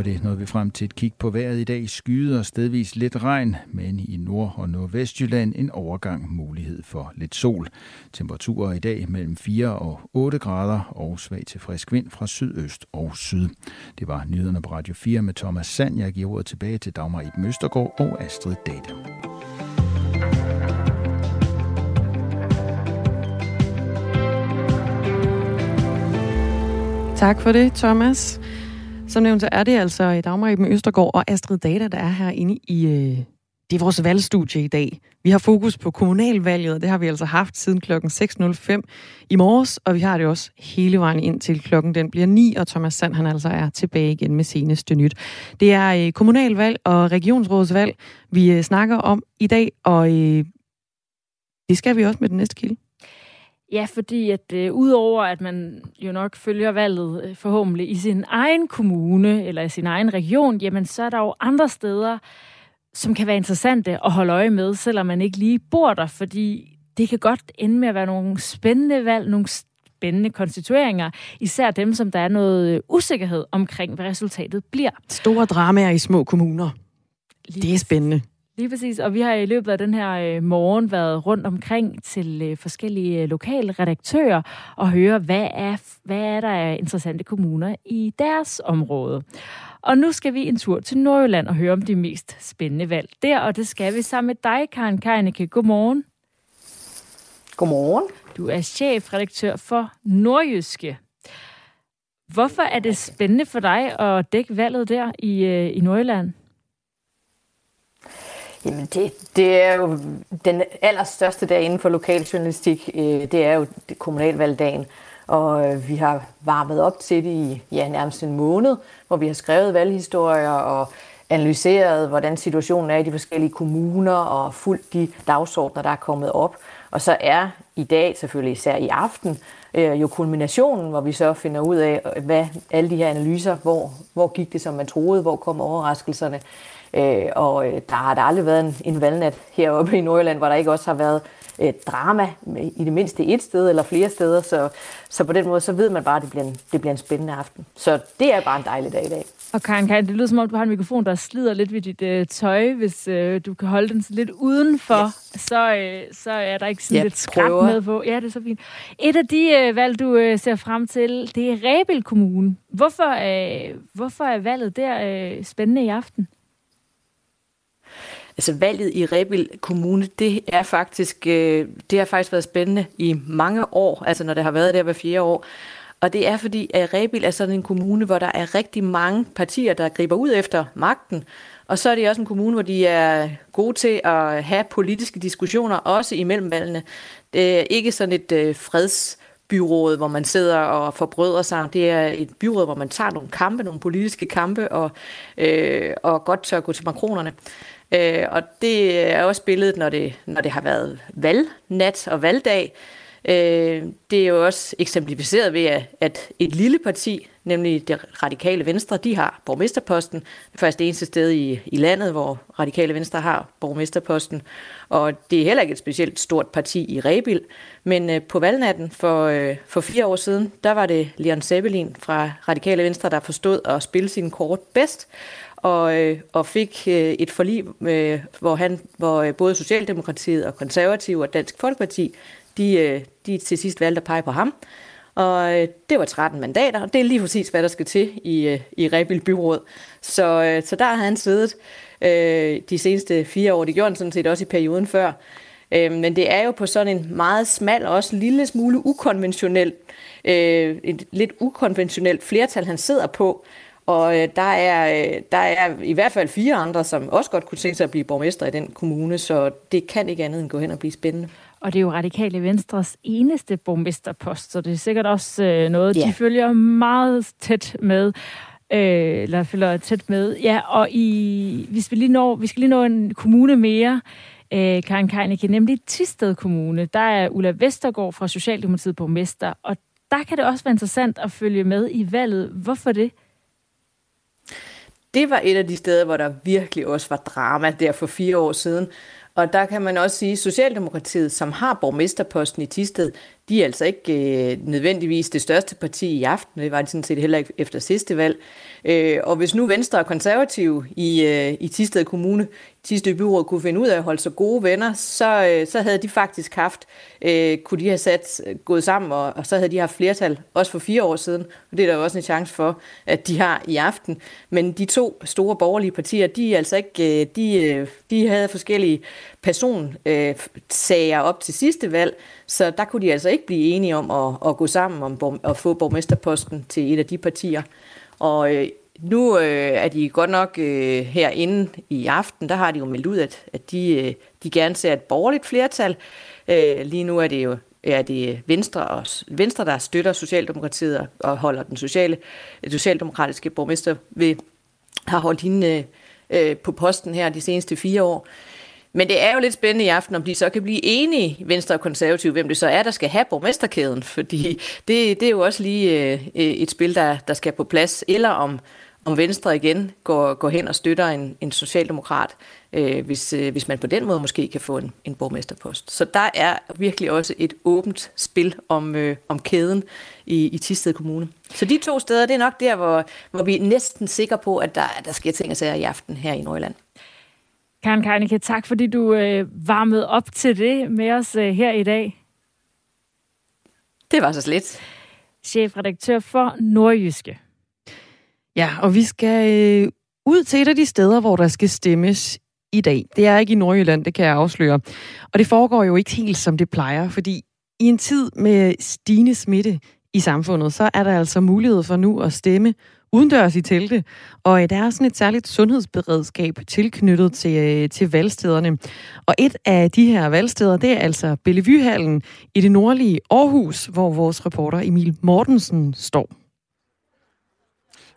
Med det nåede vi frem til et kig på vejret i dag. Skyde og stedvis lidt regn, men i Nord- og Nordvestjylland en overgang mulighed for lidt sol. Temperaturer i dag mellem 4 og 8 grader og svag til frisk vind fra sydøst og syd. Det var nyhederne på Radio 4 med Thomas Sand. Jeg giver ordet tilbage til Dagmar i Østergaard og Astrid Data. Tak for det, Thomas. Som nævnt, så er det altså Dagmar Eben Østergaard og Astrid Data, der er herinde i øh, det er vores valgstudie i dag. Vi har fokus på kommunalvalget, og det har vi altså haft siden klokken 6.05 i morges, og vi har det også hele vejen ind til klokken den bliver 9, og Thomas Sand han altså er tilbage igen med seneste nyt. Det er øh, kommunalvalg og regionsrådsvalg, vi øh, snakker om i dag, og øh, det skal vi også med den næste kilde. Ja, fordi at øh, udover at man jo nok følger valget øh, forhåbentlig i sin egen kommune eller i sin egen region, jamen så er der jo andre steder, som kan være interessante at holde øje med, selvom man ikke lige bor der, fordi det kan godt ende med at være nogle spændende valg, nogle spændende konstitueringer, især dem, som der er noget øh, usikkerhed omkring, hvad resultatet bliver. Store dramaer i små kommuner. Lige det er spændende. Lige præcis, og vi har i løbet af den her øh, morgen været rundt omkring til øh, forskellige øh, lokale redaktører og høre, hvad er, hvad er der af interessante kommuner i deres område. Og nu skal vi en tur til Nordjylland og høre om de mest spændende valg der, og det skal vi sammen med dig, Karen Keineke. Godmorgen. Godmorgen. Du er chefredaktør for Nordjyske. Hvorfor er det spændende for dig at dække valget der i, i Nordjylland? Jamen det, det er jo den allerstørste dag inden for lokaljournalistik. Øh, det er jo kommunalvalgdagen. Og øh, vi har varmet op til det i ja, nærmest en måned, hvor vi har skrevet valghistorier og analyseret, hvordan situationen er i de forskellige kommuner og fulgt de dagsordner, der er kommet op. Og så er i dag, selvfølgelig især i aften, øh, jo kulminationen, hvor vi så finder ud af, øh, hvad alle de her analyser, hvor, hvor gik det, som man troede, hvor kom overraskelserne. Øh, og øh, der har der aldrig været en, en valgnat heroppe i Nordjylland, hvor der ikke også har været øh, drama, i det mindste et sted eller flere steder. Så, så på den måde, så ved man bare, at det bliver, en, det bliver en spændende aften. Så det er bare en dejlig dag i dag. Og Karen, Karen, det lyder som om, du har en mikrofon, der slider lidt ved dit øh, tøj. Hvis øh, du kan holde den lidt udenfor, yes. så, øh, så er der ikke sådan ja, lidt skrab med på. Ja, det er så fint. Et af de øh, valg, du øh, ser frem til, det er Rebild Kommune. Hvorfor, øh, hvorfor er valget der øh, spændende i aften? Altså valget i Rebild Kommune, det er faktisk, øh, det har faktisk været spændende i mange år, altså når det har været der hver fjerde år. Og det er fordi, at Rebil er sådan en kommune, hvor der er rigtig mange partier, der griber ud efter magten. Og så er det også en kommune, hvor de er gode til at have politiske diskussioner, også imellem valgene. Det er ikke sådan et øh, freds hvor man sidder og forbrøder sig. Det er et byråd, hvor man tager nogle kampe, nogle politiske kampe, og, øh, og godt tør gå til makronerne. Øh, og det er også billedet, når det, når det har været valgnat og valgdag. Øh, det er jo også eksemplificeret ved, at et lille parti, nemlig det radikale venstre, de har borgmesterposten. Det er faktisk det eneste sted i, i landet, hvor radikale venstre har borgmesterposten. Og det er heller ikke et specielt stort parti i Rebild. Men øh, på valgnatten for, øh, for fire år siden, der var det Leon Sebelin fra radikale venstre, der forstod at spille sin kort bedst og, øh, og fik øh, et forlig, øh, hvor, han, hvor øh, både Socialdemokratiet og Konservative og Dansk Folkeparti, de, øh, de til sidst valgte at pege på ham. Og øh, det var 13 mandater, og det er lige præcis, hvad der skal til i, øh, i Rebild Byråd. Så, så der har han siddet øh, de seneste fire år. Det gjorde han sådan set også i perioden før. Øh, men det er jo på sådan en meget smal og også lille smule ukonventionel, øh, et lidt ukonventionelt flertal, han sidder på. Og øh, der, er, øh, der er i hvert fald fire andre, som også godt kunne tænke sig at blive borgmester i den kommune, så det kan ikke andet end gå hen og blive spændende. Og det er jo Radikale Venstres eneste borgmesterpost, så det er sikkert også øh, noget, ja. de følger meget tæt med. Øh, eller følger tæt med. Ja, og i, hvis vi, lige når, vi skal lige nå en kommune mere, øh, Karen Keineke, nemlig Tisted Kommune. Der er Ulla Vestergaard fra Socialdemokratiet borgmester, og der kan det også være interessant at følge med i valget. Hvorfor det? Det var et af de steder, hvor der virkelig også var drama der for fire år siden. Og der kan man også sige, at Socialdemokratiet, som har borgmesterposten i Tisted, de er altså ikke øh, nødvendigvis det største parti i aften. Det var de sådan set heller ikke efter sidste valg. Øh, og hvis nu Venstre og Konservative i, øh, i Tisted Kommune, Tisted Byråd, kunne finde ud af at holde sig gode venner, så, øh, så havde de faktisk haft, øh, kunne de have sat, øh, gået sammen, og, og så havde de haft flertal, også for fire år siden. Og det er der jo også en chance for, at de har i aften. Men de to store borgerlige partier, de, altså ikke, øh, de, øh, de havde forskellige personsager op til sidste valg, så der kunne de altså ikke blive enige om at, at gå sammen om at få borgmesterposten til et af de partier. Og øh, nu øh, er de godt nok øh, herinde i aften, der har de jo meldt ud, at, at de, øh, de gerne ser et borgerligt flertal. Øh, lige nu er det jo er det Venstre, og, Venstre, der støtter Socialdemokratiet og holder den sociale, socialdemokratiske borgmester ved, har holdt hende øh, øh, på posten her de seneste fire år. Men det er jo lidt spændende i aften, om de så kan blive enige, Venstre og Konservative, hvem det så er, der skal have borgmesterkæden. Fordi det, det er jo også lige øh, øh, et spil, der, der skal på plads. Eller om, om Venstre igen går, går hen og støtter en, en socialdemokrat, øh, hvis, øh, hvis man på den måde måske kan få en, en borgmesterpost. Så der er virkelig også et åbent spil om, øh, om kæden i, i Tisted Kommune. Så de to steder, det er nok der, hvor, hvor vi er næsten sikre på, at der, der sker ting og sager i aften her i Nordjylland. Karen Keinicke, tak fordi du øh, varmede op til det med os øh, her i dag. Det var så slet. Chefredaktør for Nordjyske. Ja, og vi skal øh, ud til et af de steder, hvor der skal stemmes i dag. Det er ikke i Nordjylland, det kan jeg afsløre. Og det foregår jo ikke helt, som det plejer, fordi i en tid med stigende smitte i samfundet, så er der altså mulighed for nu at stemme udendørs i telte. Og øh, der er sådan et særligt sundhedsberedskab tilknyttet til, øh, til valgstederne. Og et af de her valgsteder, det er altså Bellevuehallen i det nordlige Aarhus, hvor vores reporter Emil Mortensen står.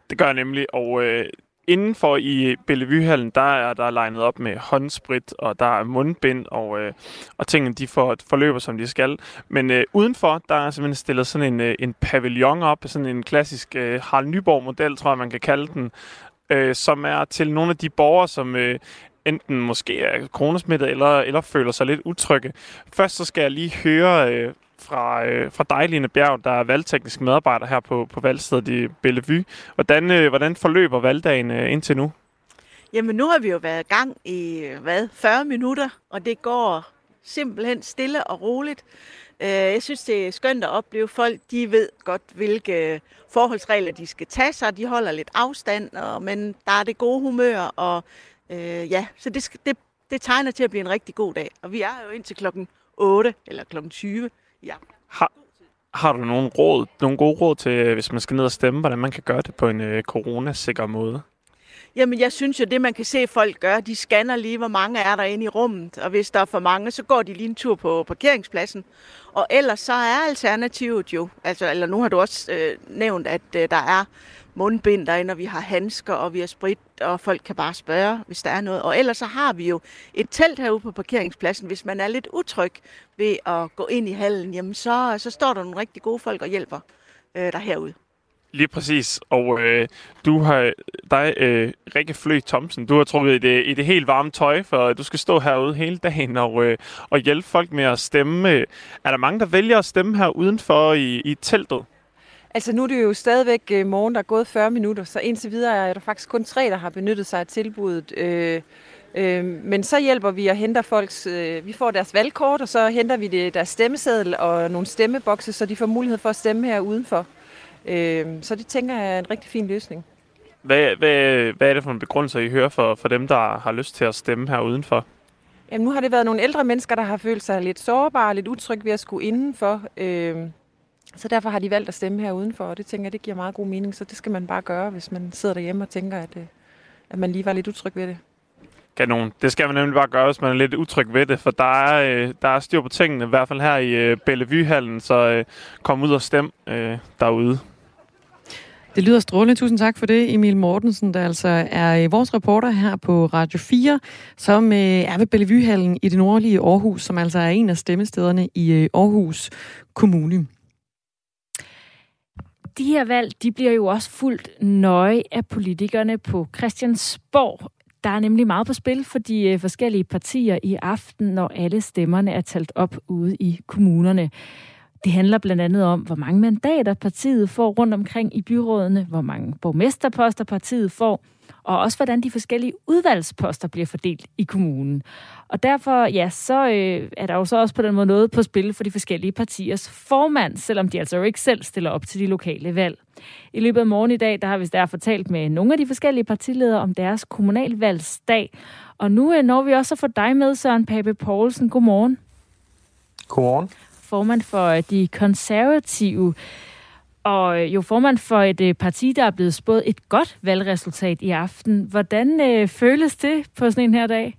Det gør jeg nemlig, og øh, Indenfor i Bellevuehallen, der er der legnet op med håndsprit, og der er mundbind, og, øh, og tingene de får, forløber, som de skal. Men øh, udenfor, der er simpelthen stillet sådan en, øh, en pavillon op, sådan en klassisk øh, Harald Nyborg-model, tror jeg, man kan kalde den, øh, som er til nogle af de borgere, som øh, enten måske er kronesmittet eller, eller føler sig lidt utrygge. Først så skal jeg lige høre øh, fra, øh, fra dig, Line Bjerg, der er valgteknisk medarbejder her på, på valgstedet i Bellevue. Hvordan, øh, hvordan forløber valgdagen øh, indtil nu? Jamen nu har vi jo været i gang i hvad, 40 minutter, og det går simpelthen stille og roligt. Øh, jeg synes, det er skønt at opleve folk. De ved godt, hvilke øh, forholdsregler de skal tage sig. De holder lidt afstand, og, men der er det gode humør. Og, øh, ja, så det, det, det tegner til at blive en rigtig god dag. Og vi er jo indtil klokken 8 eller klokken 20. Ja. Har, har du nogle råd, nogle gode råd til, hvis man skal ned og stemme, hvordan man kan gøre det på en øh, coronasikker måde? Jamen, jeg synes jo, det man kan se folk gøre, de scanner lige, hvor mange er der inde i rummet. Og hvis der er for mange, så går de lige en tur på parkeringspladsen. Og ellers så er alternativet jo, altså, eller nu har du også øh, nævnt, at øh, der er mundbind derinde, og vi har handsker, og vi har sprit, og folk kan bare spørge, hvis der er noget. Og ellers så har vi jo et telt herude på parkeringspladsen. Hvis man er lidt utryg ved at gå ind i hallen, jamen så, så står der nogle rigtig gode folk og hjælper øh, der herude. Lige præcis. Og øh, du har dig, øh, Rikke Flø Thomsen, du har trukket i det, i det helt varme tøj, for du skal stå herude hele dagen og, øh, og hjælpe folk med at stemme. Er der mange, der vælger at stemme her udenfor i, i teltet? Altså nu er det jo stadigvæk øh, morgen, der er gået 40 minutter, så indtil videre er der faktisk kun tre, der har benyttet sig af tilbuddet. Øh, øh, men så hjælper vi og henter folks, øh, vi får deres valgkort, og så henter vi det, deres stemmeseddel og nogle stemmebokse, så de får mulighed for at stemme her udenfor. Øh, så det tænker jeg er en rigtig fin løsning. Hvad, hvad, hvad er det for en begrundelse, I hører for, for dem, der har lyst til at stemme her udenfor? Jamen, nu har det været nogle ældre mennesker, der har følt sig lidt sårbare, lidt utrygge ved at skulle indenfor. Øh, så derfor har de valgt at stemme her udenfor, og det tænker jeg, det giver meget god mening. Så det skal man bare gøre, hvis man sidder derhjemme og tænker, at, øh, at man lige var lidt utryg ved det. Kanon. Det skal man nemlig bare gøre, hvis man er lidt utryg ved det, for der er, øh, der er styr på tingene, i hvert fald her i øh, Bellevuehallen, så kom ud og stem derude. Det lyder strålende. Tusind tak for det, Emil Mortensen, der altså er vores reporter her på Radio 4, som er ved Bellevuehallen i det nordlige Aarhus, som altså er en af stemmestederne i Aarhus Kommune de her valg, de bliver jo også fuldt nøje af politikerne på Christiansborg. Der er nemlig meget på spil for de øh, forskellige partier i aften, når alle stemmerne er talt op ude i kommunerne. Det handler blandt andet om, hvor mange mandater partiet får rundt omkring i byrådene, hvor mange borgmesterposter partiet får, og også hvordan de forskellige udvalgsposter bliver fordelt i kommunen. Og derfor, ja, så øh, er der jo så også på den måde noget på spil for de forskellige partiers formand, selvom de altså jo ikke selv stiller op til de lokale valg. I løbet af morgen i dag, der har vi derfor talt med nogle af de forskellige partiledere om deres kommunalvalgsdag. Og nu øh, når vi også at få dig med, Søren Pape Poulsen. Godmorgen. Godmorgen. Formand for øh, de konservative og øh, jo formand for et øh, parti, der er blevet spået et godt valgresultat i aften. Hvordan øh, føles det på sådan en her dag?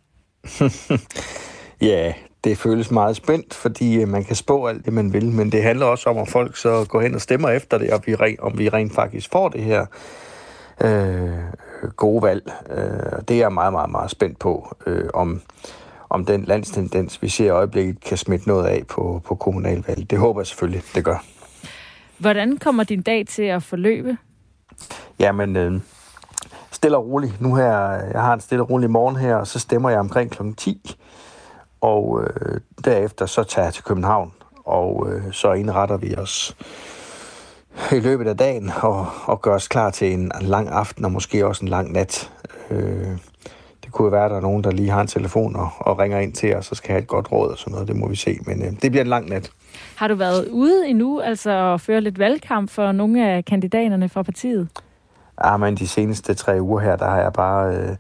ja, det føles meget spændt, fordi øh, man kan spå alt det, man vil, men det handler også om, at folk så går hen og stemmer efter det, og vi, om vi rent faktisk får det her øh, gode valg. Øh, det er jeg meget, meget, meget spændt på, øh, om, om den landstendens, vi ser i øjeblikket, kan smitte noget af på, på kommunalvalget. Det håber jeg selvfølgelig, det gør. Hvordan kommer din dag til at forløbe? Jamen, øh, stille og roligt. Nu her, jeg har en stille og rolig morgen her, og så stemmer jeg omkring kl. 10. Og øh, derefter så tager jeg til København, og øh, så indretter vi os i løbet af dagen og, og gør os klar til en lang aften og måske også en lang nat. Øh, kunne være, at der er nogen, der lige har en telefon og, og ringer ind til os, og skal have et godt råd og sådan noget. Det må vi se, men øh, det bliver en lang nat. Har du været ude endnu, altså at føre lidt valgkamp for nogle af kandidaterne fra partiet? Ja, men de seneste tre uger her, der har jeg bare øh,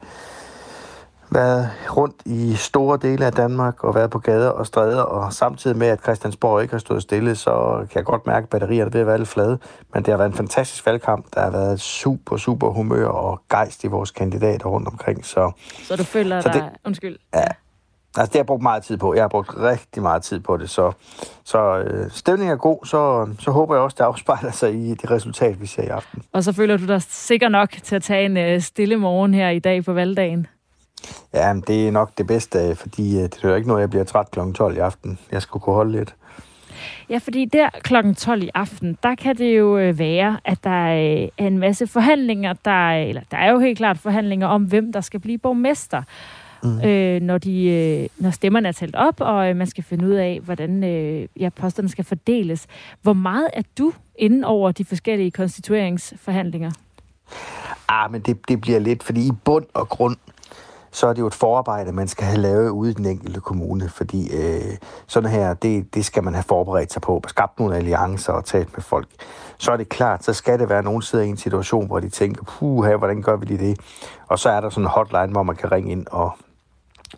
været rundt i store dele af Danmark og været på gader og stræder, og samtidig med, at Christiansborg ikke har stået stille, så kan jeg godt mærke, at batterierne er ved at være lidt flade. Men det har været en fantastisk valgkamp. Der har været super, super humør og gejst i vores kandidater rundt omkring. Så, Så du føler så dig... det- Undskyld. ja, altså det har jeg brugt meget tid på. Jeg har brugt rigtig meget tid på det. Så, så øh, stemningen er god, så, så håber jeg også, det afspejler sig i det resultat, vi ser i aften. Og så føler du dig sikker nok til at tage en øh, stille morgen her i dag på valgdagen. Ja, men det er nok det bedste, fordi øh, det er jo ikke noget, jeg bliver træt kl. 12 i aften. Jeg skulle kunne holde lidt. Ja, fordi der kl. 12 i aften, der kan det jo øh, være, at der øh, er en masse forhandlinger, der, eller der er jo helt klart forhandlinger om, hvem der skal blive borgmester. Mm. Øh, når, de, øh, når stemmerne er talt op, og øh, man skal finde ud af, hvordan øh, ja, posterne skal fordeles. Hvor meget er du inden over de forskellige konstitueringsforhandlinger? Ah, men det, det bliver lidt, fordi i bund og grund, så er det jo et forarbejde, man skal have lavet ude i den enkelte kommune, fordi øh, sådan her, det, det skal man have forberedt sig på, skabt nogle alliancer og talt med folk. Så er det klart, så skal det være, at nogen sidder i en situation, hvor de tænker, puh, hvordan gør vi lige det? Og så er der sådan en hotline, hvor man kan ringe ind, og,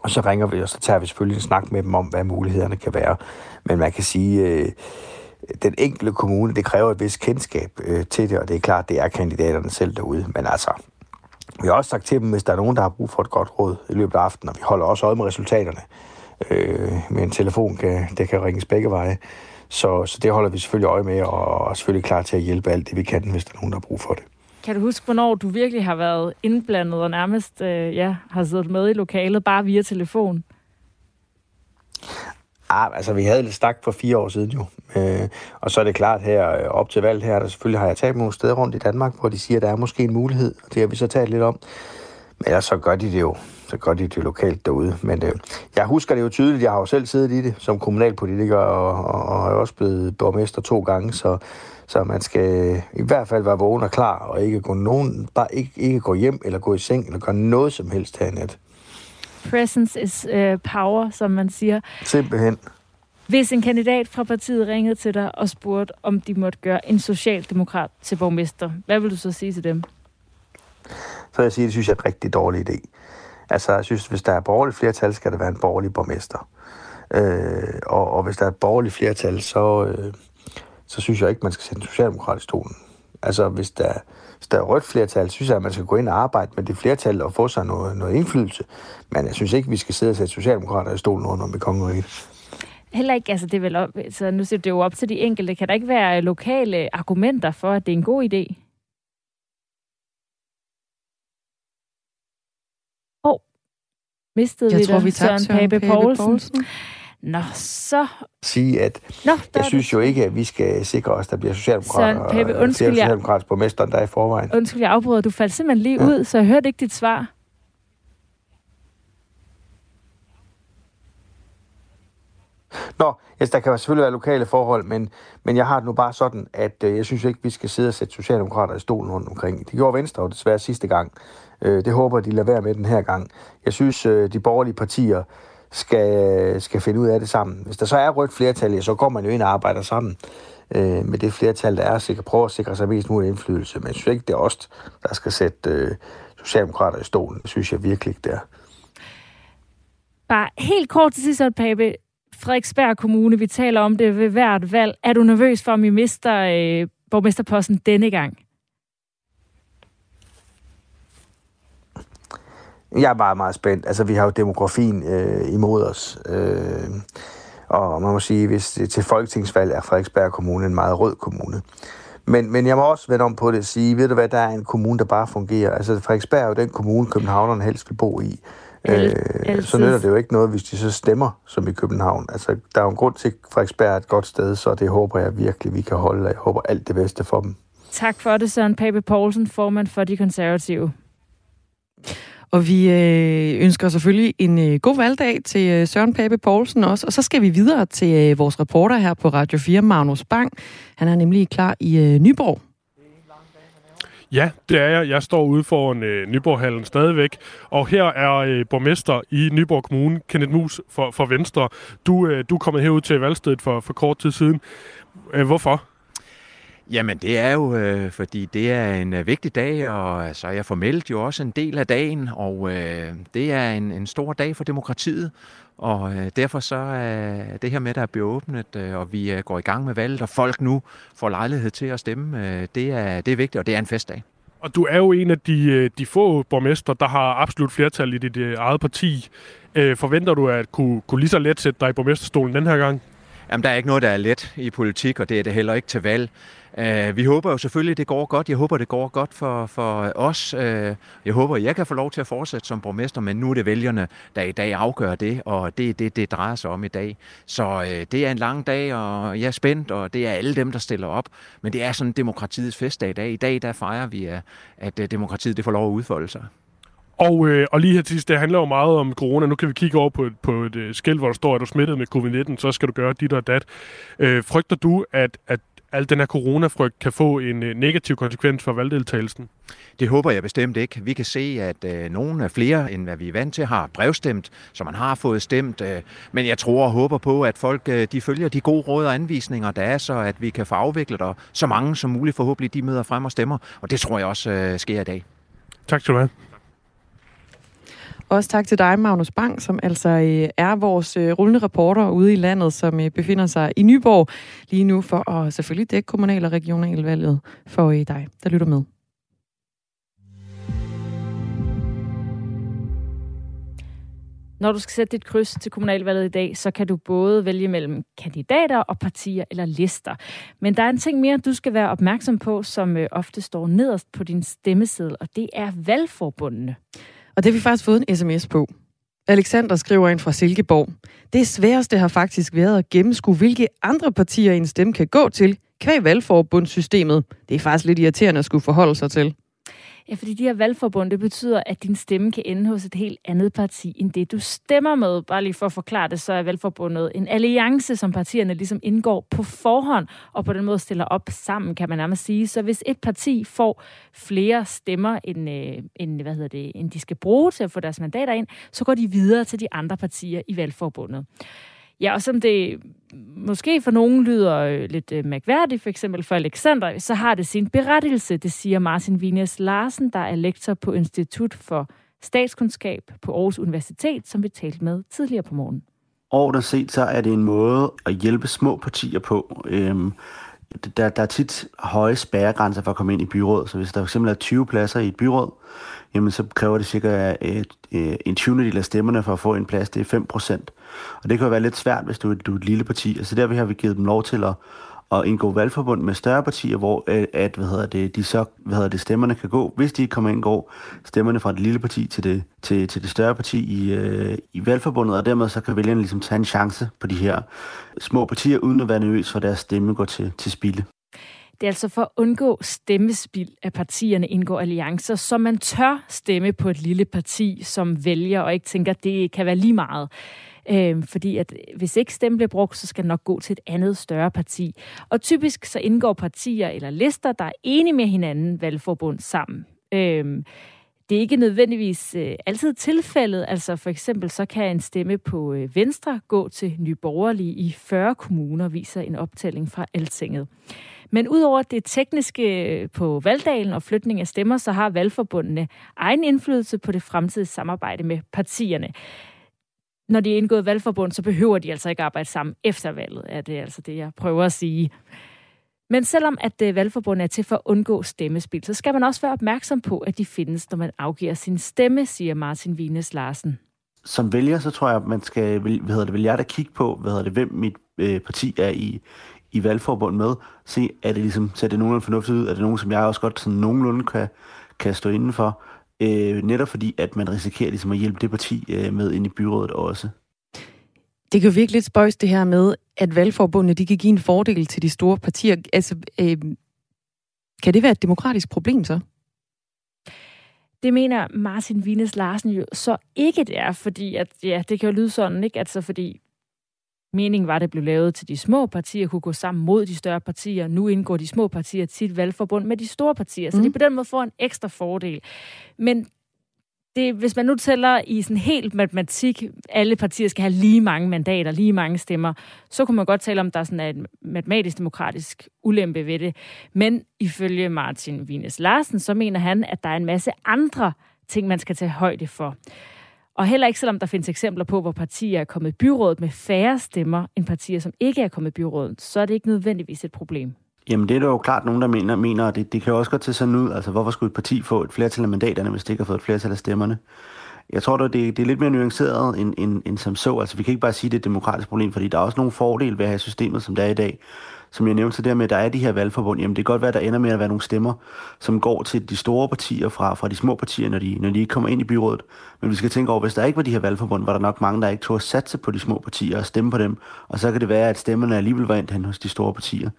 og så ringer vi, og så tager vi selvfølgelig en snak med dem om, hvad mulighederne kan være. Men man kan sige, øh, den enkelte kommune, det kræver et vist kendskab øh, til det, og det er klart, det er kandidaterne selv derude. Men altså, vi har også sagt til dem, hvis der er nogen, der har brug for et godt råd i løbet af aftenen, og vi holder også øje med resultaterne. Øh, med en telefon, kan, det kan ringes begge veje. Så, så det holder vi selvfølgelig øje med, og er selvfølgelig klar til at hjælpe alt det, vi kan, hvis der er nogen, der har brug for det. Kan du huske, hvornår du virkelig har været indblandet og nærmest øh, ja, har siddet med i lokalet bare via telefon? Ah, altså, vi havde lidt stak for fire år siden jo. Øh, og så er det klart her, øh, op til valget her, der selvfølgelig har jeg talt nogle steder rundt i Danmark, hvor de siger, at der er måske en mulighed, og det har vi så talt lidt om. Men ellers så gør de det jo, så gør de det lokalt derude. Men øh, jeg husker det jo tydeligt, jeg har jo selv siddet i det som kommunalpolitiker, og, og, og er også blevet borgmester to gange, så, så man skal øh, i hvert fald være vågen og klar, og ikke gå, nogen, bare ikke, ikke gå hjem eller gå i seng, eller gøre noget som helst her i nat. Presence is uh, power, som man siger. Simpelthen. Hvis en kandidat fra partiet ringede til dig og spurgte, om de måtte gøre en socialdemokrat til borgmester, hvad vil du så sige til dem? Så jeg sige, at det synes jeg er en rigtig dårlig idé. Altså, jeg synes, hvis der er borgerligt flertal, skal der være en borgerlig borgmester. Øh, og, og hvis der er et borgerligt flertal, så, øh, så synes jeg ikke, man skal sætte en socialdemokrat i stolen. Altså, hvis der, hvis der er rødt flertal, synes jeg, at man skal gå ind og arbejde med det flertal og få sig noget, noget indflydelse. Men jeg synes ikke, vi skal sidde og sætte socialdemokrater i stolen om i kongeriget. Heller ikke, altså det er vel op, så nu du det jo op til de enkelte. Kan der ikke være lokale argumenter for, at det er en god idé? Åh, oh, mistede Jeg vi tror, dig, vi Søren Pape Poulsen. Poulsen. Nå, så... Sige, at Nå, jeg synes jo ikke, at vi skal sikre os, at der bliver socialdemokrater, Søren Pape, flere undskyld, borgmester, der er i forvejen. Undskyld, jeg afbryder. Du faldt simpelthen lige ja. ud, så jeg hørte ikke dit svar. Nå, yes, der kan selvfølgelig være lokale forhold, men, men jeg har det nu bare sådan, at øh, jeg synes ikke, vi skal sidde og sætte socialdemokrater i stolen rundt omkring. Det gjorde Venstre jo desværre sidste gang. Øh, det håber de lader være med den her gang. Jeg synes, øh, de borgerlige partier skal, skal finde ud af det sammen. Hvis der så er rødt flertal, så går man jo ind og arbejder sammen øh, med det flertal, der er, så prøver at sikre sig mest mulig indflydelse. Men jeg synes ikke, det er os, der skal sætte øh, socialdemokrater i stolen. Det synes jeg virkelig ikke, det er. Bare helt kort til sidst, Pape. Frederiksberg Kommune, vi taler om det ved hvert valg. Er du nervøs for, om I mister øh, borgmesterposten denne gang? Jeg er meget, meget spændt. Altså, vi har jo demografien øh, imod os. Øh, og man må sige, hvis det til folketingsvalg er Frederiksberg Kommune en meget rød kommune. Men, men jeg må også vende om på det og sige, ved du hvad, der er en kommune, der bare fungerer. Altså, Frederiksberg er jo den kommune, københavnerne helst vil bo i. Øh, så nytter det jo ikke noget, hvis de så stemmer som i København. Altså, der er jo en grund til, at Frederiksberg er et godt sted, så det håber jeg virkelig, vi kan holde. og Jeg håber alt det bedste for dem. Tak for det, Søren Pape Poulsen, formand for De Konservative. Og vi øh, ønsker selvfølgelig en øh, god valgdag til øh, Søren Pape Poulsen også. Og så skal vi videre til øh, vores reporter her på Radio 4, Magnus Bang. Han er nemlig klar i øh, Nyborg. Ja, det er jeg. Jeg står ude foran øh, Nyborghallen stadigvæk. Og her er øh, borgmester i Nyborg Kommune, Kenneth Mus for, for Venstre. Du, øh, du er kommet herud til valgstedet for, for kort tid siden. Øh, hvorfor? Jamen det er jo, øh, fordi det er en øh, vigtig dag, og så er jeg formelt jo også en del af dagen, og øh, det er en, en stor dag for demokratiet. Og øh, derfor så er det her med, der er blevet åbnet, øh, og vi øh, går i gang med valget, og folk nu får lejlighed til at stemme, øh, det, er, det er vigtigt, og det er en festdag. Og du er jo en af de, øh, de få borgmester, der har absolut flertal i dit øh, eget parti. Øh, forventer du at kunne, kunne lige så let sætte dig i borgmesterstolen den her gang? Jamen, der er ikke noget, der er let i politik, og det er det heller ikke til valg. Uh, vi håber jo selvfølgelig, at det går godt. Jeg håber, det går godt for, for os. Uh, jeg håber, at jeg kan få lov til at fortsætte som borgmester, men nu er det vælgerne, der i dag afgør det, og det er det, det drejer sig om i dag. Så øh, det er en lang dag, og jeg er spændt, og det er alle dem, der stiller op. Men det er sådan demokratiets festdag i dag. I dag der fejrer vi, at demokratiet det får lov at udfolde sig. Og, øh, og lige her til sidst, det handler jo meget om corona. Nu kan vi kigge over på et, på et uh, hvor der står, at du er smittet med covid-19, så skal du gøre dit og dat. Øh, frygter du, at, at al den her coronafrygt kan få en uh, negativ konsekvens for valgdeltagelsen? Det håber jeg bestemt ikke. Vi kan se, at øh, nogle af flere, end hvad vi er vant til, har brevstemt, så man har fået stemt. Øh, men jeg tror og håber på, at folk øh, de følger de gode råd og anvisninger, der er, så at vi kan få afviklet, og så mange som muligt forhåbentlig de møder frem og stemmer. Og det tror jeg også øh, sker i dag. Tak skal du have. Også tak til dig, Magnus Bang, som altså øh, er vores øh, rullende reporter ude i landet, som øh, befinder sig i Nyborg lige nu for at selvfølgelig dække kommunal- og regionalvalget for dig, der lytter med. Når du skal sætte dit kryds til kommunalvalget i dag, så kan du både vælge mellem kandidater og partier eller lister. Men der er en ting mere, du skal være opmærksom på, som ofte står nederst på din stemmeseddel, og det er valgforbundene. Og det har vi faktisk fået en sms på. Alexander skriver ind fra Silkeborg. Det sværeste har faktisk været at gennemskue, hvilke andre partier en stemme kan gå til, kvæg valgforbundssystemet. Det er faktisk lidt irriterende at skulle forholde sig til. Ja, fordi de her valgforbund, det betyder, at din stemme kan ende hos et helt andet parti, end det du stemmer med. Bare lige for at forklare det, så er valgforbundet en alliance, som partierne ligesom indgår på forhånd, og på den måde stiller op sammen, kan man nærmest sige. Så hvis et parti får flere stemmer, end, øh, end, hvad hedder det, end de skal bruge til at få deres mandater ind, så går de videre til de andre partier i valgforbundet. Ja, og som det måske for nogen lyder øh, lidt øh, mærkværdigt, for eksempel for Alexander, så har det sin berettigelse, det siger Martin Vines Larsen, der er lektor på Institut for Statskundskab på Aarhus Universitet, som vi talte med tidligere på morgen. Overordnet set, så er det en måde at hjælpe små partier på. Øhm, der, der er tit høje spærregrænser for at komme ind i byrådet, så hvis der fx er 20 pladser i et byråd, jamen så kræver det cirka et, et, en 20. af stemmerne for at få en plads. Det er 5 procent. Og det kan jo være lidt svært, hvis du, du er et lille parti. Altså der har vi givet dem lov til at, at indgå valgforbund med større partier, hvor øh, at, hvad hedder det, de så, hvad hedder det, stemmerne kan gå, hvis de kommer ind, går stemmerne fra det lille parti til det, til, til det større parti i, øh, i valgforbundet, og dermed så kan vælgerne ligesom tage en chance på de her små partier, uden at være nervøs for, at deres stemme går til, til spilde. Det er altså for at undgå stemmespil, at partierne indgår alliancer, så man tør stemme på et lille parti, som vælger og ikke tænker, at det kan være lige meget. Øh, fordi at øh, hvis ikke stemme bliver brugt, så skal den nok gå til et andet større parti. Og typisk så indgår partier eller lister, der er enige med hinanden, valgforbund sammen. Øh, det er ikke nødvendigvis øh, altid tilfældet. Altså for eksempel så kan en stemme på øh, Venstre gå til Nyborgerlige i 40 kommuner, viser en optælling fra Altinget. Men udover det tekniske øh, på valgdagen og flytning af stemmer, så har valgforbundene egen indflydelse på det fremtidige samarbejde med partierne. Når de er indgået valgforbund, så behøver de altså ikke arbejde sammen efter valget, er det altså det, jeg prøver at sige. Men selvom at øh, valgforbundet er til for at undgå stemmespil, så skal man også være opmærksom på, at de findes, når man afgiver sin stemme, siger Martin Vines Larsen. Som vælger, så tror jeg, at man skal, hvad hedder det, vil jeg da kigge på, hvad hedder det, hvem mit øh, parti er i, i valgforbund med. Se, er det ligesom, ser det nogenlunde fornuftigt ud? Er det nogen, som jeg også godt sådan nogenlunde kan, kan stå indenfor? Øh, netop fordi, at man risikerer ligesom at hjælpe det parti øh, med ind i byrådet også. Det kan jo virkelig lidt spøjs det her med, at valgforbundene de kan give en fordel til de store partier. Altså, øh, kan det være et demokratisk problem så? Det mener Martin Vines Larsen jo så ikke det er, fordi at, ja, det kan jo lyde sådan, ikke? Altså fordi Meningen var, at det blev lavet til de små partier, kunne gå sammen mod de større partier. Nu indgår de små partier tit valgforbund med de store partier, så mm. de på den måde får en ekstra fordel. Men det, hvis man nu tæller i sådan helt matematik, alle partier skal have lige mange mandater, lige mange stemmer, så kunne man godt tale om, at der er sådan en matematisk-demokratisk ulempe ved det. Men ifølge Martin Wienes Larsen, så mener han, at der er en masse andre ting, man skal tage højde for. Og heller ikke selvom der findes eksempler på, hvor partier er kommet i byrådet med færre stemmer end partier, som ikke er kommet i byrådet, så er det ikke nødvendigvis et problem. Jamen det er der jo klart nogen, der mener, mener og det, det kan jo også godt til sådan ud. Altså hvorfor skulle et parti få et flertal af mandaterne, hvis det ikke har fået et flertal af stemmerne? Jeg tror da, det, det er lidt mere nuanceret end, end, end som så. Altså vi kan ikke bare sige, at det er et demokratisk problem, fordi der er også nogle fordele ved at have systemet, som det er i dag som jeg nævnte, så der med, at der er de her valgforbund, jamen det kan godt være, at der ender med at være nogle stemmer, som går til de store partier fra, fra de små partier, når de, når de ikke kommer ind i byrådet. Men vi skal tænke over, hvis der ikke var de her valgforbund, var der nok mange, der ikke tog at satse på de små partier og stemme på dem. Og så kan det være, at stemmerne alligevel var endt hen hos de store partier.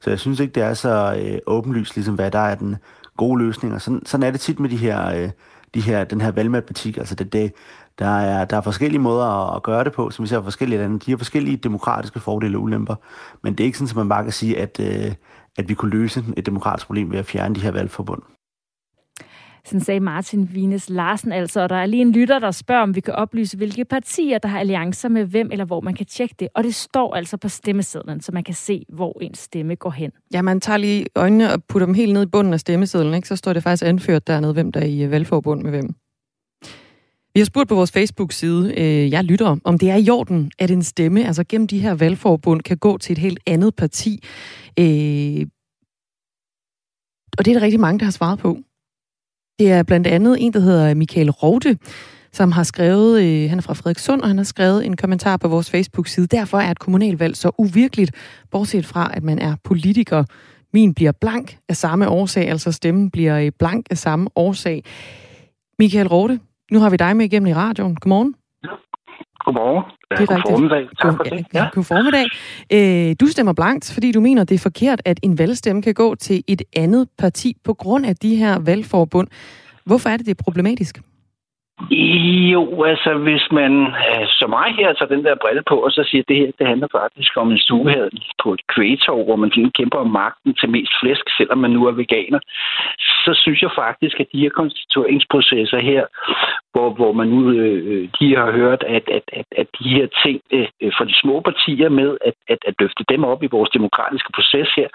Så jeg synes ikke, det er så øh, åbenlyst, ligesom hvad der er den gode løsning. Og sådan, sådan er det tit med de her, øh, de her, den her valgmatematik. Altså det, det, der er, der er forskellige måder at gøre det på, som vi ser forskellige lande. De har forskellige demokratiske fordele og ulemper. Men det er ikke sådan, at man bare kan sige, at, øh, at vi kunne løse et demokratisk problem ved at fjerne de her valgforbund. Sådan sagde Martin Wienes Larsen altså, og der er lige en lytter, der spørger, om vi kan oplyse, hvilke partier, der har alliancer med hvem, eller hvor man kan tjekke det. Og det står altså på stemmesedlen, så man kan se, hvor ens stemme går hen. Ja, man tager lige øjnene og putter dem helt ned i bunden af stemmesedlen, ikke? så står det faktisk anført dernede, hvem der er i valgforbund med hvem. Vi har spurgt på vores Facebook-side, øh, jeg lytter, om det er i orden, at en stemme, altså gennem de her valgforbund, kan gå til et helt andet parti. Øh, og det er der rigtig mange, der har svaret på. Det er blandt andet en, der hedder Michael Rovde, som har skrevet, øh, han er fra Frederikssund, og han har skrevet en kommentar på vores Facebook-side. Derfor er et kommunalvalg så uvirkeligt, bortset fra, at man er politiker. Min bliver blank af samme årsag, altså stemmen bliver øh, blank af samme årsag. Michael Rovde, nu har vi dig med igennem i radioen. Godmorgen. Godmorgen. Det er god formiddag. Tak for det. Ja. God formiddag. Øh, du stemmer blankt, fordi du mener, det er forkert, at en valgstemme kan gå til et andet parti på grund af de her valgforbund. Hvorfor er det, det er problematisk? Jo, altså hvis man øh, som mig her tager den der brille på, og så siger, at det her det handler faktisk om en stuehad på et kvægtår, hvor man kæmper om magten til mest flæsk, selvom man nu er veganer, så synes jeg faktisk, at de her konstitueringsprocesser her, hvor, hvor man nu øh, øh de har hørt, at, at, at, at de her ting øh, øh, for de små partier med at, at, at løfte dem op i vores demokratiske proces her,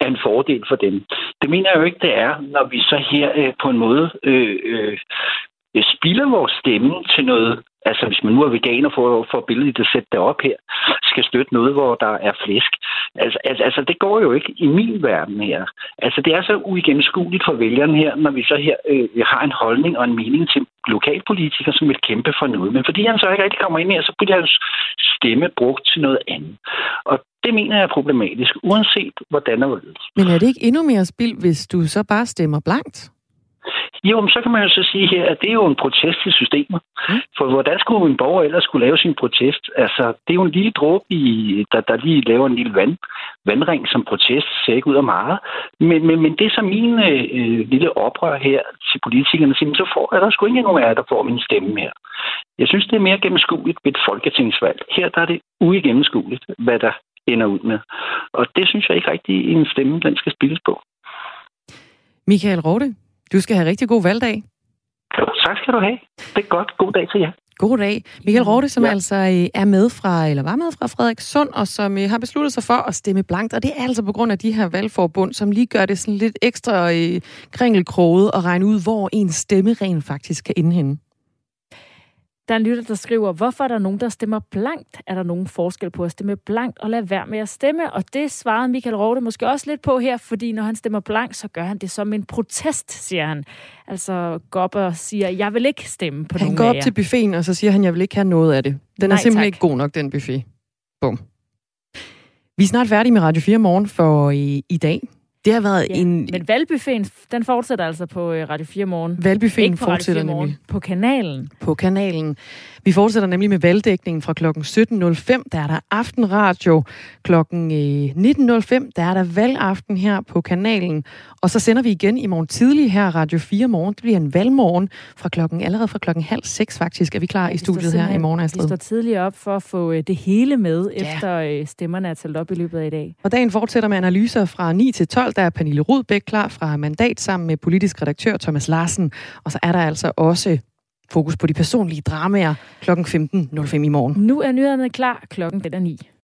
er en fordel for dem. Det mener jeg jo ikke, det er, når vi så her øh, på en måde øh, øh, Øh, spilder vores stemme til noget, altså hvis man nu er veganer for, for billedet at sætte det op her, skal støtte noget, hvor der er flæsk. Altså, altså, altså det går jo ikke i min verden her. Altså det er så uigennemskueligt for vælgerne her, når vi så her øh, øh, har en holdning og en mening til lokalpolitikere, som vil kæmpe for noget. Men fordi han så ikke rigtig kommer ind her, så bliver hans stemme brugt til noget andet. Og det mener jeg er problematisk, uanset hvordan og hvordan. Men er det ikke endnu mere spild, hvis du så bare stemmer blankt? Jo, men så kan man jo så sige her, at det er jo en protest til systemet. Mm. For hvordan skulle en borger ellers skulle lave sin protest? Altså, det er jo en lille dråbe, i, der, der lige laver en lille vand, vandring som protest, ser ikke ud af meget. Men, men, men det er så min øh, lille oprør her til politikerne, så får er der sgu ikke nogen af jer, der får min stemme her. Jeg synes, det er mere gennemskueligt ved et folketingsvalg. Her der er det uigennemskueligt, hvad der ender ud med. Og det synes jeg ikke rigtig, en stemme den skal spilles på. Michael Rode, du skal have rigtig god valgdag. Tak skal du have. Det er godt. God dag til jer. God dag. Michael Rorte, som ja. altså øh, er med fra, eller var med fra Frederikssund, og som øh, har besluttet sig for at stemme blankt. Og det er altså på grund af de her valgforbund, som lige gør det sådan lidt ekstra øh, kringelkroget og regne ud, hvor en stemme rent faktisk kan indhænde. Der er en lytter, der skriver, hvorfor er der nogen, der stemmer blankt? Er der nogen forskel på at stemme blankt og lade være med at stemme? Og det svarede Michael Rode måske også lidt på her, fordi når han stemmer blankt, så gør han det som en protest, siger han. Altså går op og siger, jeg vil ikke stemme på han nogen går op til buffeten, og så siger han, jeg vil ikke have noget af det. Den Nej, er simpelthen tak. ikke god nok, den buffet. Bum. Vi er snart færdige med Radio 4 morgen for i, i dag. Det har været Ja, en... Men valgbuffeten, den fortsætter altså på øh, Radio 4 morgen. Valgbuffeten Ikke på Radio fortsætter 4 morgen, nemlig. På kanalen. på kanalen. Vi fortsætter nemlig med valgdækningen fra kl. 17.05. Der er der aftenradio. Kl. 19.05 der er der valgaften her på kanalen. Og så sender vi igen i morgen tidlig her Radio 4 morgen. Det bliver en valgmorgen fra klokken, allerede fra klokken halv seks faktisk, er vi klar i Vi står studiet her i morgen, Vi Astrid. står tidligere op for at få øh, det hele med, Ja. efter øh, stemmerne er talt op i løbet af i dag. Og dagen fortsætter med analyser fra 9 til 12. Der er Pernille Rudbæk klar fra Mandat sammen med politisk redaktør Thomas Larsen. Og så er der altså også fokus på de personlige dramaer kl. 15.05 i morgen. Nu er nyhederne klar. Klokken den er 9.